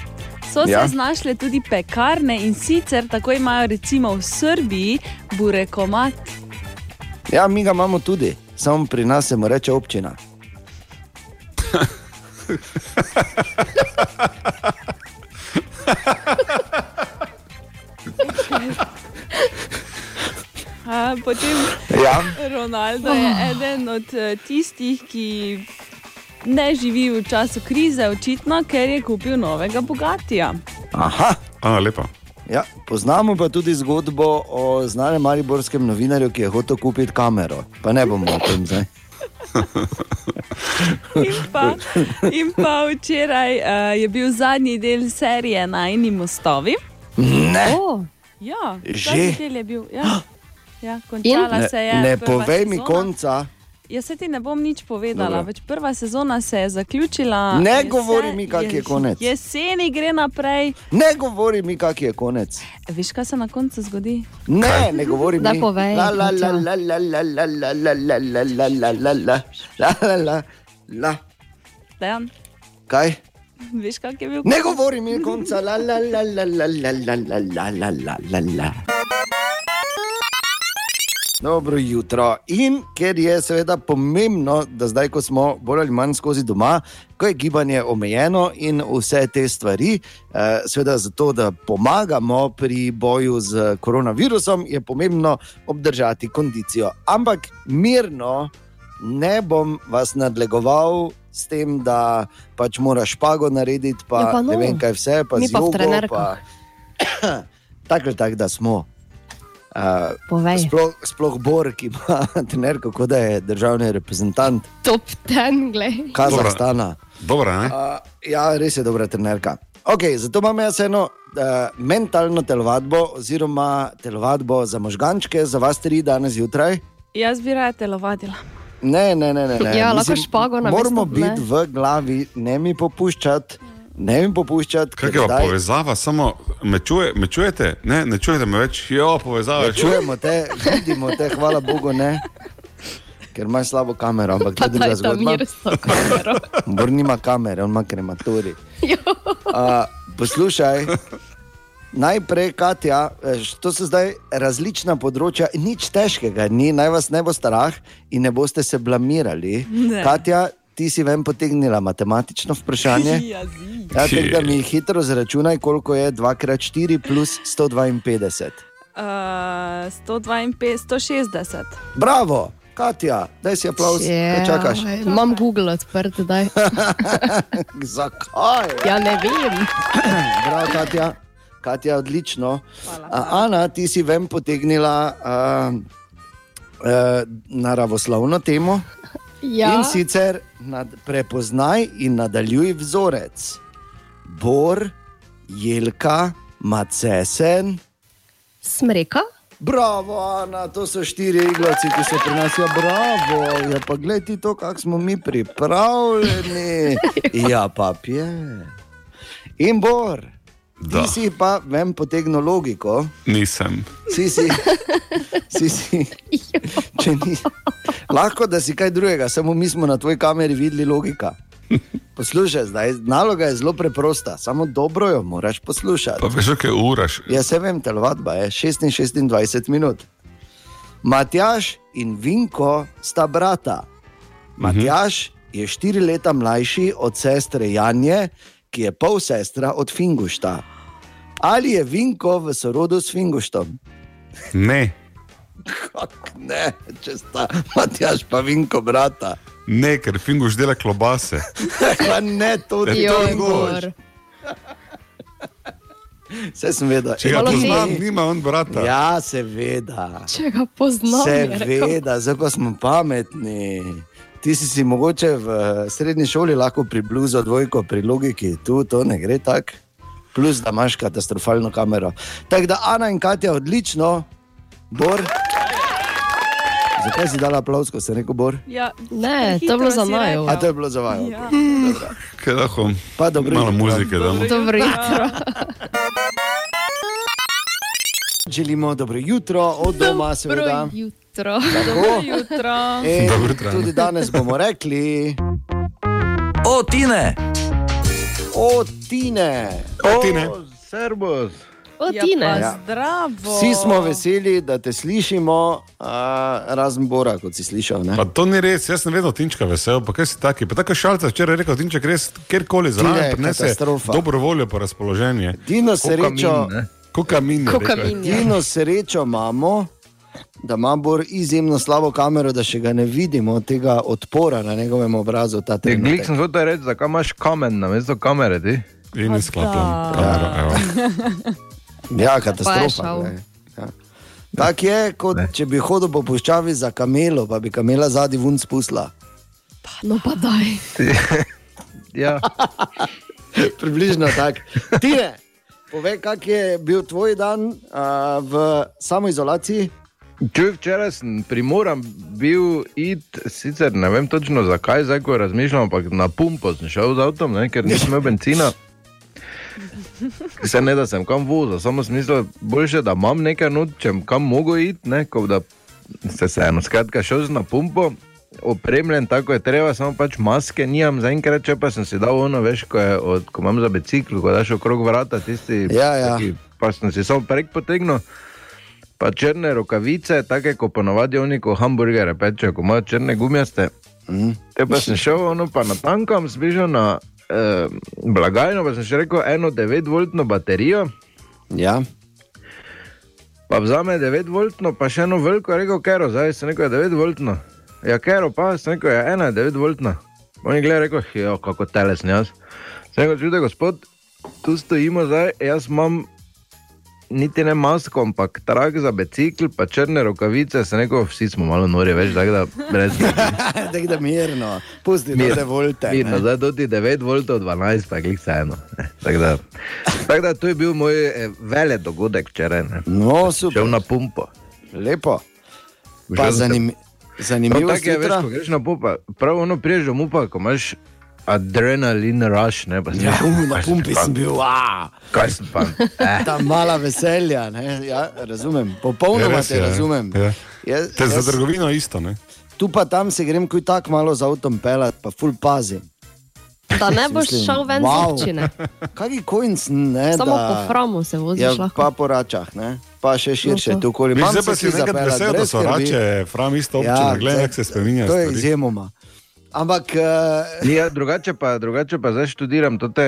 so Ja. se znašle tudi pekarne in sicer tako imajo recimo v Srbiji burekomat. Ja, mi ga imamo tudi, samo pri nas se mu reče občina. A, potem Ja. Ronaldo je eden od eh, tistih, ki ne živi v času krize, očitno, ker je kupil novega bogatija. Aha. A, lepa. Ja, poznamo pa tudi zgodbo o znanem mariborskem novinarju, ki je hotel kupiti kamero. Pa ne bomo o tem zdaj. In pa, in pa včeraj uh, je bil zadnji del serije Najni mostovi. Ne. Oh, ja, Že? zadnji del je bil. Ja. Ja, končala Ne, se je. ne prva povej mi sezona. konca. Jaz se ti ne bom nič povedala, več prva sezona se je zaključila. Ne jese- govori mi, kak je konec. Jeseni gre naprej. Ne govori mi, kak je konec. Veš, kaj se na koncu zgodi? Ne, ne govori mi. Daj povej, La la la Katja. la la la la la la la la la la la la la la la la. Dejan, Kaj? veš, kak je bil Ne konec? govori mi konca. La la la la la la la la la la la la la. Dobro jutro. In ker je seveda pomembno, da zdaj, ko smo bolj ali manj skozi doma, ko je gibanje omejeno in vse te stvari, eh, seveda zato, da pomagamo pri boju z koronavirusom, je pomembno obdržati kondicijo. Ampak mirno ne bom vas nadlegoval s tem, da pač moraš špago narediti, pa, Ja, pa no. ne vem kaj vse, pa Mi z pa v jogo, trenerkah. pa tako ali tako, da smo. Uh, Povej. sploh, sploh Bor, ki ima trenerko, kot da je državni reprezentant, Top ten, glej. Kazahstana. Dobro, ne? Uh, ja, res je dobra trenerka. Okay, zato imam jaz eno uh, mentalno telovadbo, oziroma telovadbo za možgančke, za vas tri danes zjutraj. Jaz bi raje telovadila. Ne, ne, ne. ne, ne. Ja, lahko špago namesto, Moramo ne. biti v glavi, ne mi popuščati, ne mi popuščati. Kaj je pa zdaj- povezava, samo me, čuje, me čujete? Ne, ne čujete me več, jo, povezava. Ja, čujemo te, vidimo te, hvala Bogu, ne. Ker imaš slabo kamero, ampak to je druga Daj tam zgodba. mir s to kamero. Bor nima kamere, on ima krematori. Uh, poslušaj, najprej, Katja, to so zdaj različna področja, nič težkega, ni, naj vas ne bo strah in ne boste se blamirali. Ne. Katja, ti si vem potegnila matematično vprašanje. Ja, zi. Ja, tako da mi hitro zračunaj, koliko je 2x4 plus 152. Uh, 152, 160. Bravo, Katja, daj si aplaus, kaj čakaš. Imam Google odprt, daj. Zakaj? Ja, ne vem. Bravo, Katja. Katja, odlično. A, Ana, ti si vem potegnila uh, uh, naravoslovno temo. Ja. In sicer nad, prepoznaj in nadaljuj vzorec. Bor, jelka, macesen. Smreka? Bravo, Ana, to so štiri iglavci, ki so pri nas. Ja, bravo, ja, pa gledaj to, kako smo mi pripravljeni. Ja, pa je. In Bor, Da. ti si pa, vem, potegnil logiko. Nisem. Si si, si, si. Če ni. Lahko da si kaj drugega, samo mi smo na tvoji kameri videli logika. Poslušaj, zdaj, naloga je zelo preprosta, samo dobro jo moraš poslušati. Pa veš, kaj uraš. Jaz se vem, telovadba je 26 minut. Matjaš in Vinko sta brata. Matjaš je štiri leta mlajši od sestre Janje, ki je pol sestra od Fingušta. Ali je Vinko v sorodu s Finguštom? Ne, Kak ne, če sta Matjaš pa Vinko brata. ne, ker finguš dela klobase. Pa ne, to ni Bož. Vse sem vedel. Če ga poznam, ni. nima on brata. Ja, seveda. Če ga poznam. Seveda, zdaj pa smo pametni. Ti si si mogoče v srednji šoli lahko pri bluzu dvojko, pri logiki, tu to ne gre tako. Plus, da imaš katastrofalno kamero. Tako da Ana in Katja odlično, Bor. Zakaj si dala aplauz, ko si rekel Bor? Ja, Ne, to je bilo za naju. A to je bilo za vaju. Ja. Okay. Kaj lahko? Pa dobro Malo jutro. muzike damo. Dobro jutro. Želimo dobro jutro, od doma seveda. Dobro jutro. Dobro jutro. Dobro jutro, tudi danes bomo rekli, O, Tine! O Tine. O, Tine. Servus. O, Ja, Ja. Zdravo. Vsi smo veseli, da te slišimo, uh, razen Bora, kot si slišal. Ne? Pa to ni res, jaz sem vedno Tinčka vesel, pa kaj si taki. Pa tako šalca včeraj rekel, Tinček res kjerkoli zraven prinese dobro voljo pa razpoloženje. Tino srečo, Kokamin. Kokamin. je. Tino srečo imamo, da ima Bor izjemno slabo kamero, da še ga ne vidimo, tega odpora na njegovem obrazu. glik sem hotel reči, zakaj imaš kamen na mesto kamere, ti? In izklapljam kamero. Ja, Pa je katastrofa. Ja. Tak je, kot Ne. če bi hodil po puščavi za kamelo, pa bi kamela zadnji vun spustila. No pa daj. Ja. Približno tako. Tine, povej, kak je bil tvoj dan uh, v samoizolaciji? Čuj, včeraj sem primoran bil iti, sicer ne vem točno zakaj, zdaj ko razmišljam, ampak na pumpo sem šel z avtom, ne, ker nisem imel benzina. Se ne da sem kam vozil, samo smisel, boljše, da imam nekaj not, če kam mogo iti, ne, kot da se se eno skratka šel sem na pumpo. Opremljen tako je treba, samo pač maske nimam zaenkrat, če pa sem si dal ono, veš, ko, je od, ko imam za bicikl, ko daš okrog vrata, tisti, Ja, ja. Taki, pa sem si samo prek potegnil. Pa črne rokavice, take kot ponovadi oni, ko hamburgere pečejo, ko imajo črne gumijaste. Mm. Te pa sem šel, ono pa na tankam, zbližal na eh, blagajno, pa sem še rekel, eno 9-voltno baterijo. Ja. Pa vzame 9-voltno, pa še eno veliko, rekel, kero, zdaj sem rekel, 9-voltno. Ja, kero, pa sem rekel, ja, ena je 9-voltna. On je gledal, rekel, jo, kako telesni jaz. Sem rekel, čude, gospod, tu stojimo zdaj, jaz imam niti ne masko, ampak trak za bicikl, pa črne rokavice, sem rekel, vsi smo malo nori, več, tako da brez Tako da mirno, pusti Mir- da volte. Mirno, zdaj doti 9 voltov, 12, pa klik vseeno. Tako da, tako da to je bil moj eh, vele dogodek včeraj. ne. No, super. Šel na pumpo. Lepo. Pa zanim, zanimivo No, tako je, veš, ko greš na pumpa, prav ono priješ do mupa, ko imaš adrenalin rush, ne pa Ja, rekel, u, na "Kaj sem pumpi sem bil, a, Kaj sem pa? Eh. ta mala veselja. Ne? Ja, razumem, popolnoma res te je, ja. razumem. Ja. Jaz, Te za jaz, trgovino isto, ne? tu pa tam se grem, kuj tako malo z avtom pelat, pa ful pazim. Da ne boš Mislim, šel ven wow. z občine. Kaki kojnc, ne? Samo da, po framu se voziš Ja, lahko. pa po račah, ne? pa še širše No, tu okoli. Veš, Imam zdaj pa se si nekaj vesel, da so rače, fram isto občina, gledaj, zdaj- kako se spreminjajo To je stvari. izjemoma. Ampak uh, Ja, drugače, pa, drugače pa zdaj študiram te,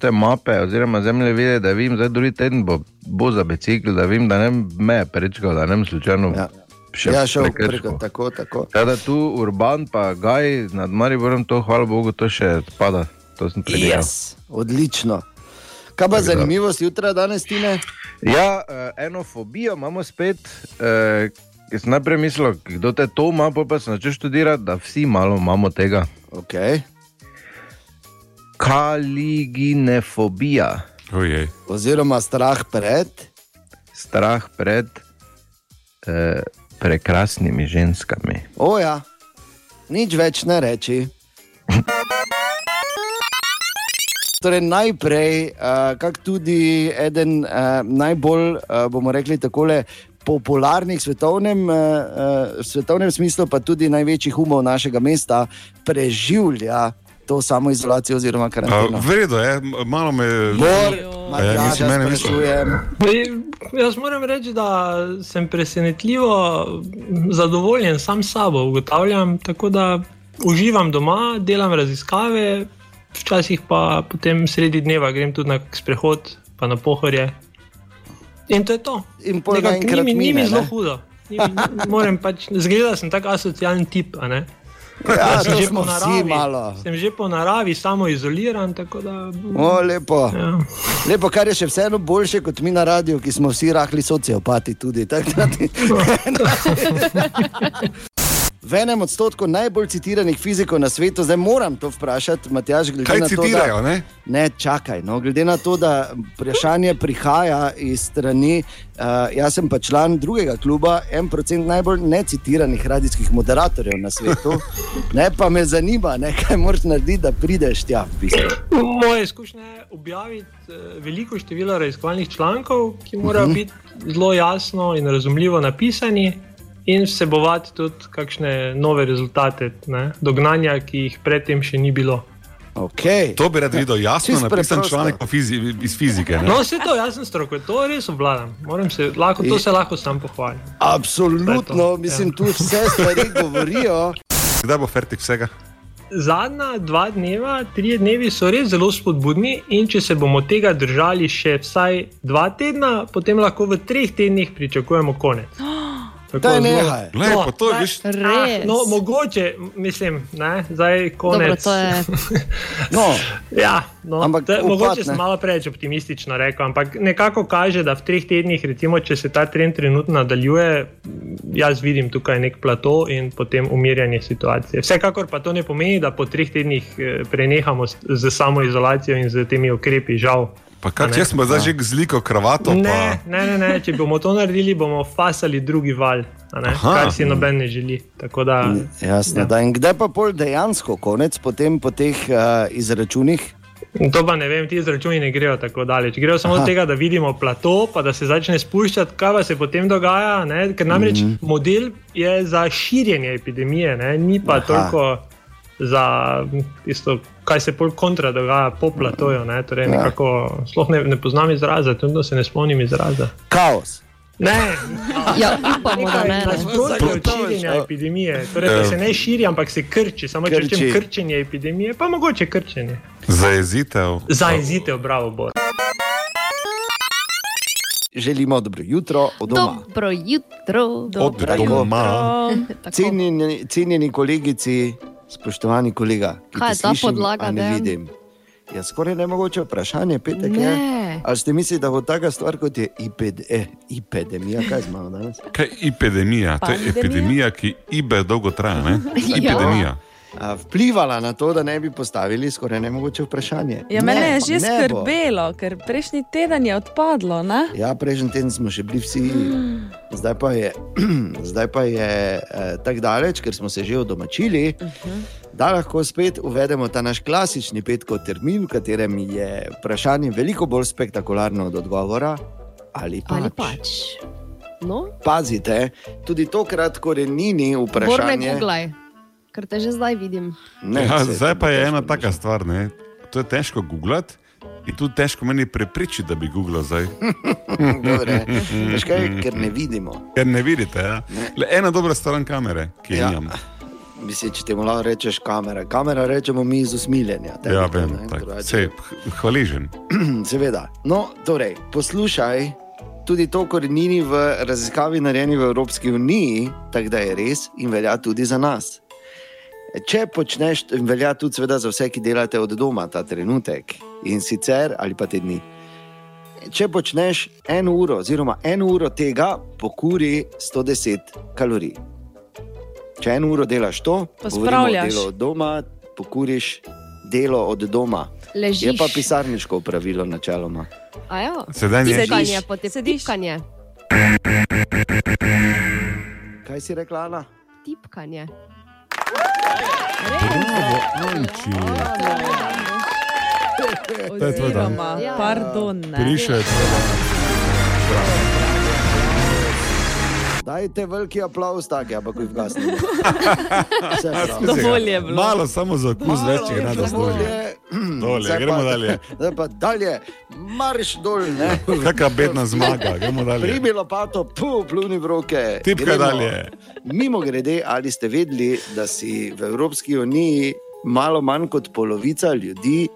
te mape, oziroma zemlje vide, da vim, zdaj drugi teden bo, bo za bicikl, da vim, da ne me prečkal, da ne bom slučajno Ja. še ja, šel preko, tako, tako. Teda tu Urban, pa Gaj nad Mariborom, to hvala Bogu, to še spada. To sem predelal. Yes, odlično. Kaj pa Tako da- zanimivost jutra, danes tine? Ja, eh, eno fobijo imamo spet. Eh, Jaz sem najprej mislil, kdo te to ima, pol pa sem začel študirati, da vsi malo imamo tega. Okay. Kaliginefobija. Ojej. Oziroma strah pred. Strah pred eh, prekrasnimi ženskami. O ja, nič več ne reči. Torej, najprej, uh, kak tudi eden uh, najbolj, uh, bomo rekli, takole popularnih svetovnem, uh, svetovnem smislu, pa tudi največjih umov našega mesta, preživlja to samoizolacijo oziroma karanteno. V redu je, m- malo me. Bor, Ja, Matjaža mislim, mene sprašujem. Jaz moram reči, da sem presenetljivo zadovoljen sam s sabo. Ugotavljam, tako da uživam doma, delam raziskave, včasih pa potem sredi dneva grem tudi na sprehod, pa na pohorje. In to je to. In pol Nekako naenkrat ni mi- ni mi mine, zelo hudo. Ni Moram pač, zgleda sem tako asocialen tip. Ja, sem že naravi, sem že po naravi samo izoliran. Da, O, lepo. Ja. lepo, kar je še vseeno boljše kot mi na radiju, ki smo vsi rahli sociopati. Tudi, tako da ti- V enem odstotku najbolj citiranih fizikov na svetu, zdaj moram to vprašati, Matjaž, glede Kaj na to, citirajo, da, ne? Ne, čakaj. No, glede na to, da vprašanje prihaja iz strani, uh, jaz sem pa član drugega kluba, en procent najbolj necitiranih radijskih moderatorjev na svetu. Ne, pa me zanima, ne, kaj moraš narediti, da prideš tja. V bistvu. Moje izkušnje je objaviti eh, veliko število raziskovalnih člankov, ki morajo Mhm. biti zelo jasno in razumljivo napisani, in vsebovati tudi kakšne nove rezultate, ne, dognanja, ki jih predtem še ni bilo. Okay. To bi rad videl, jasno Čisto napisan preprosto. članek fizi, iz fizike. ne? No, vse to, jaz sem stroko, to res obvladam. Moram Se, lahko, to se lahko sam pohvalim. Absolutno, mislim, tu vse stvari govorijo. Kdaj bo fertik vsega? Zadnja dva dneva, tri dnevi so res zelo spodbudni, in če se bomo tega držali še vsaj dva tedna, potem lahko v treh tednih pričakujemo konec. Tako Daj, nehaj. Glej, pa to je, ne, veš- ah? No, mogoče, mislim, ne, zdaj konec. Dobro, to je. No, Ja, no, Ampak to je- upad, mogoče ne. sem malo preveč optimistično rekel, ampak nekako kaže, da v treh tednih, recimo, če se ta trend trenutno nadaljuje, jaz vidim tukaj nek plato in potem umirjanje situacije. Vsekakor pa to ne pomeni, da po treh tednih eh, prenehamo s- z samoizolacijo in z temi ukrepi, žal. Pa ne? če smo zdaj že z liko kravato, pa Ne, ne, ne, ne, če bomo to naredili, bomo fasali drugi val, ne, kar si noben ne želi. Tako da, Jasno, da. In kdaj pa pol dejansko konec, potem po teh uh, izračunih? To pa ne vem, ti izračuni ne grejo tako daleč. Grejo samo Aha. od tega, da vidimo plato, pa da se začne spuščati, kaj pa se potem dogaja. Ne? Ker namreč mm. -hmm. model je za širjenje epidemije, ne? ni pa. Aha. toliko za tisto, kaj se pol kontra dogaja po platoju. Ne? Torej, Ja. nekako, sploh ne, ne poznam izraza, tudi se ne spomnim izraza. Kaos. Ne, Ja, upamo, da ne. Na zgodbo od širjenja epidemije. Torej, da se ne širi, ampak se krči. Samo če Krči. rečem krčenje epidemije, pa mogoče krčenje. Zajezitev. Zajezitev, bravo, Bor. Želimo dobro jutro od doma. Dobro jutro. Od doma. Tako. Cenjeni, cenjeni kolegici, spoštovani kolega, Kaj je ta slišim, podlaga, ne vidim. Ja, skoraj ne mogoče vprašanje, petek Ne. je. Ali ste mislili, da bo taka stvar kot je iped, eh, epidemija, kaj imamo danes? Kaj je epidemija? To je Pandemija? epidemija, ki ibe dolgo traja. Ne? Ja. Epidemija. A, vplivala na to, da ne bi postavili skoraj nemogoče vprašanje. Ja, mene je že skrbelo, ker prejšnji teden je odpadlo. Ne? Ja, prejšnji teden smo še bili vsi, zdaj pa je, zdaj pa je eh, tako daleč, ker smo se že odomačili, uh -huh. da lahko spet uvedemo ta naš klasični petkov termin, v katerem je vprašanje veliko bolj spektakularno od odgovora. Ali pač. Ali pač. No, Pazite, tudi tokrat korenini Bor ne vprašanje. Ker te že zdaj vidim. Ne, ja, saj zdaj to pa je težko ena taka stvar. Ne? To je težko googlati. In tudi težko meni prepričati, da bi googlal zdaj. Dobre. Veš kaj, ker ne vidimo. Ker ne vidite. Ja? Le ena dobra stran kamere, ki jo Ja. imam. Mislim, če ti lahko rečeš kamera. Kamera rečemo mi iz usmiljenja. tebi Ja, vem, ne, tak, drugače- sej, hvaležen. Seveda. No, torej, poslušaj, tudi to korenini v raziskavi narejeni v Evropski uniji, tako da je res in velja tudi za nas. Če počneš, velja tudi seveda za vse, ki delate od doma ta trenutek in sicer ali pa te dni. Če počneš eno uro, oziroma eno uro tega, pokuri 110 kalorij. Če eno uro delaš to, govorimo o Pospravljaš. delu od doma, pokuriš delo od doma. Ležiš. Je pa pisarniško pravilo načeloma. Ja. Sedenje. Tipkanje, Sediš. potem tipkanje. Kaj si rekla, Ana? Tipkanje. Bravo, Anči. To je tvoj dan. Oziroma, Ja. pardon. Ne. Prišel je tvoj dan. Dajte veliki aplaus, tako ampak ko jih gasnemo. Vse prav. Dovolj je bilo. Malo samo za okus večjih rada Dovolj stori. je. Dolje, gremo pa- dalje. Zdaj pa dalje, marš dol. ne. Kakšna bedna zmaga, gremo dalje. Pribi lopato, pu, pluni v roke. Gremo. dalje. Mimo grede, ali ste vedeli, da si v Evropski uniji malo manj kot polovica ljudi,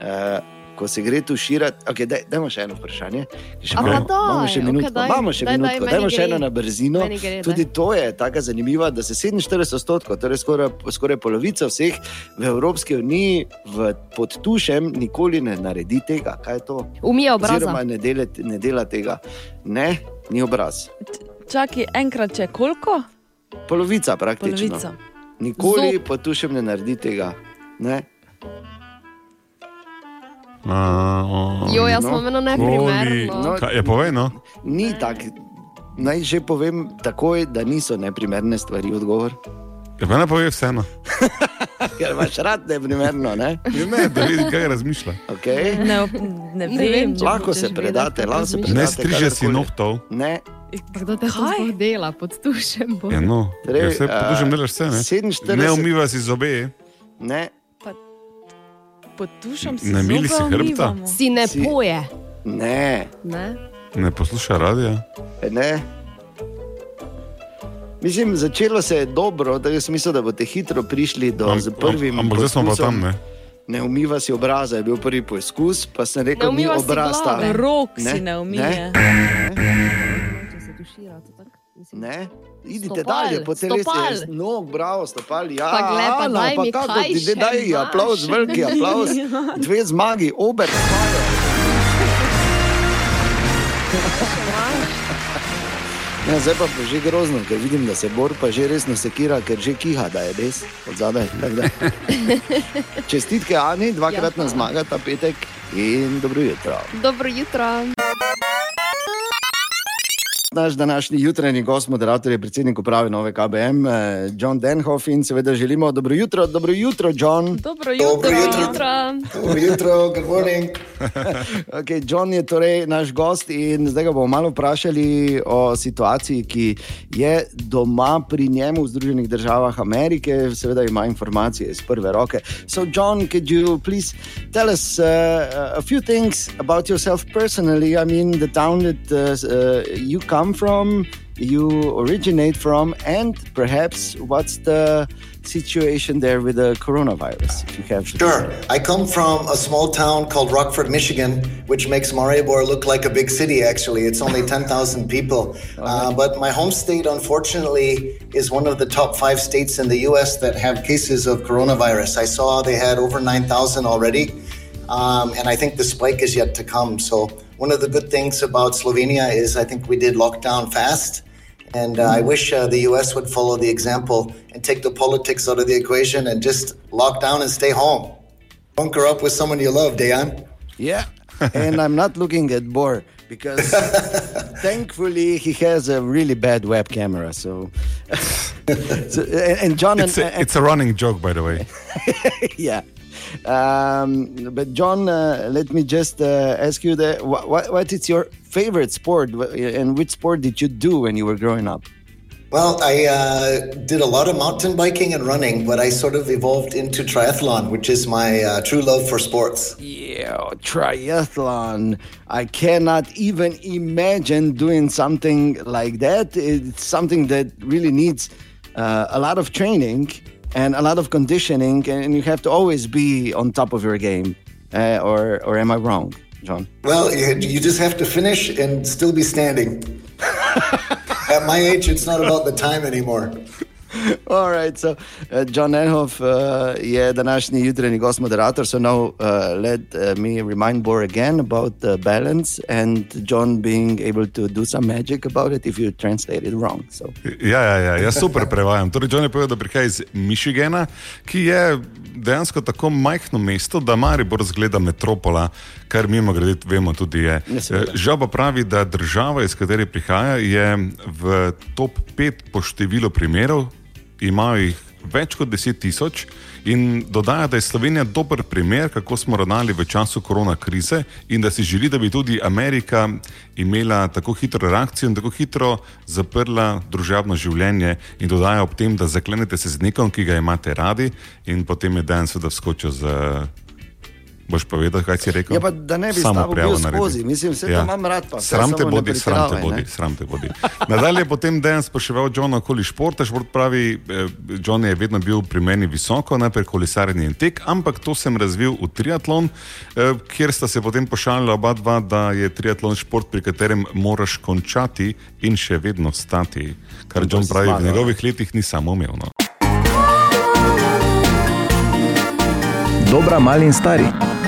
eh, ko se gre tuširati. Okay, daj, dajmo še eno vprašanje. Še A pa imamo, daj, imamo še minutko. daj. imamo še Daj, daj, minutko. meni Dajmo še eno na brzino. Gre, Tudi daj. to je tako zanimivo, da se 47 odstotkov, torej skoraj, skoraj polovica vseh v Evropski uniji v, pod tušem nikoli ne naredi tega. Kaj je to? Umije obraza. Oziroma ne dela, ne dela tega. Ne, ni obraz. Čakaj, enkrat če koliko? Polovica praktično. Polovica. Nikoli Zob. pod tušem ne naredi tega. Ne? Jo, jaz sem eno neprimerno. No, Kaj, je povej, no? Ni tako. Naj že povem takoj, da niso neprimerne stvari odgovor. Ja, pa ne povej vseeno. Ker imaš rad neprimerno, ne? Ja, ne, da vidim, kaj razmišlja. Okay. Ne, ne vem, če Lahko hočeš se predate, lahko se razmišljati. Ne predate. striže si nohtov. Ne. Kdo te sploh dela pod tušem? Bor? Ja, no. Torej, Ja, vse a, podužem delaš vse, ne? 47 Ne umiva si zobe. Ne. Pod tušem si Ne mili si hrbta? umivamo. Si ne Si- poje. Ne. Ne? Ne posluša radija. ne. Mislim, začelo se je dobro, da sem mislil, da boste hitro prišli do Am- am- ampak zdaj smo pa tam, ne? Ne umiva si obraza, je bil prvi poskus, pa sem Ne rekel, ni umiva si obraz glave. ta. Rok si ne umije. Če se tušira, to tako. Mislim. Ne? Idite Stopal, dalje, po telesu no, bravo, stopali. Ja, Pa glej, pa Ana, daj pa kako ti še daj imaš? aplauz, veliki aplauz. Dve zmagi, obe zmage. Ja, zdaj pa je že grozno, ker vidim, da se Bor pa že resno sekira, ker že kiha, da je res od zadaj. Čestitke Ani, dvakratna Ja. zmaga ta petek in dobro jutro. Dobro jutro. Naš današnji jutranji gost, moderator je predsednik uprave Nove KBM, eh, John Denhoff in seveda želimo dobro jutro, dobro jutro, John. Dobro jutro. Dobro jutro. Dobro jutro, good morning. okay, John je torej naš gost in zdaj ga bomo malo vprašali o situaciji, ki je doma pri njemu v Združenih državah Amerike. Seveda ima informacije iz prve roke. So, John, could you please tell us uh, a few things about yourself personally? I mean, the town that uh, you come come from, you originate from, and perhaps what's the situation there with the coronavirus? If you have Sure. I come from a small town called Rockford, Michigan, which makes Maribor look like a big city, actually. It's only 10,000 people. Uh, but my home state, unfortunately, is one of the top five states in the US that have cases of coronavirus. I saw they had over 9,000 already. Um, and I think the spike is yet to come. So, one of the good things about Slovenia is I think we did lockdown fast. And uh, I wish uh, the US would follow the example and take the politics out of the equation and just lock down and stay home. Bunker up with someone you love, Dayan. Yeah. and I'm not looking at Bor because thankfully he has a really bad web camera. So, so and, and John It's and, a, it's a running joke, by the way. yeah. Um, but John, uh, let me just uh, ask you that what, what, what is your favorite sport and which sport did you do when you were growing up? Well, I uh, did a lot of mountain biking and running, but I sort of evolved into triathlon, which is my uh, true love for sports. Yeah, triathlon. I cannot even imagine doing something like that. It's something that really needs uh, a lot of training and a lot of conditioning, and you have to always be on top of your game. Uh, or, or am I wrong, John? Well, you, you just have to finish and still be standing. At my age, it's not about the time anymore. All right, so uh, John Enhoff uh, je današnji jutranji gost moderator, so now uh, let uh, me remind Bor again about the balance and John being able to do some magic about it if you translate it wrong. So. Ja, ja, ja, jaz super prevajam. Torej, John je povedal, da prihaja iz Michigana, ki je dejansko tako majhno mesto, da Maribor zgleda metropola, kar mimo grede vemo tudi je. Ja. Eh, Žal pa pravi, da država, iz katere prihaja, je v top 5 po številu primerov, imajo jih več kot 10 tisoč. In dodaja, da je Slovenija dober primer, kako smo ravnali v času korona krize, in da si želi, da bi tudi Amerika imela tako hitro reakcijo in tako hitro zaprla družabno življenje. In dodaja ob tem, da zaklenete se z nekom, ki ga imate radi, in potem je dan seveda vskočil z. Boš povedal, kaj si rekel? Ja, pa da ne bi Samo bil naredi. skozi, mislim, vse to imam rad, pa Sram te samo bodi, sram te bodi, sram te bodi. Nadalje je potem Dejan spraševal Johna okoli športa. Šport pravi, eh, John je vedno bil pri meni visoko, najprej kolesarjenje in tek, ampak to sem razvil v triatlon, eh, kjer sta se potem pošalila oba dva, da je triatlon šport, pri katerem moraš končati in še vedno stati. Kar John pravi, v njegovih letih ni samoumevno. Dobra, mali in stari.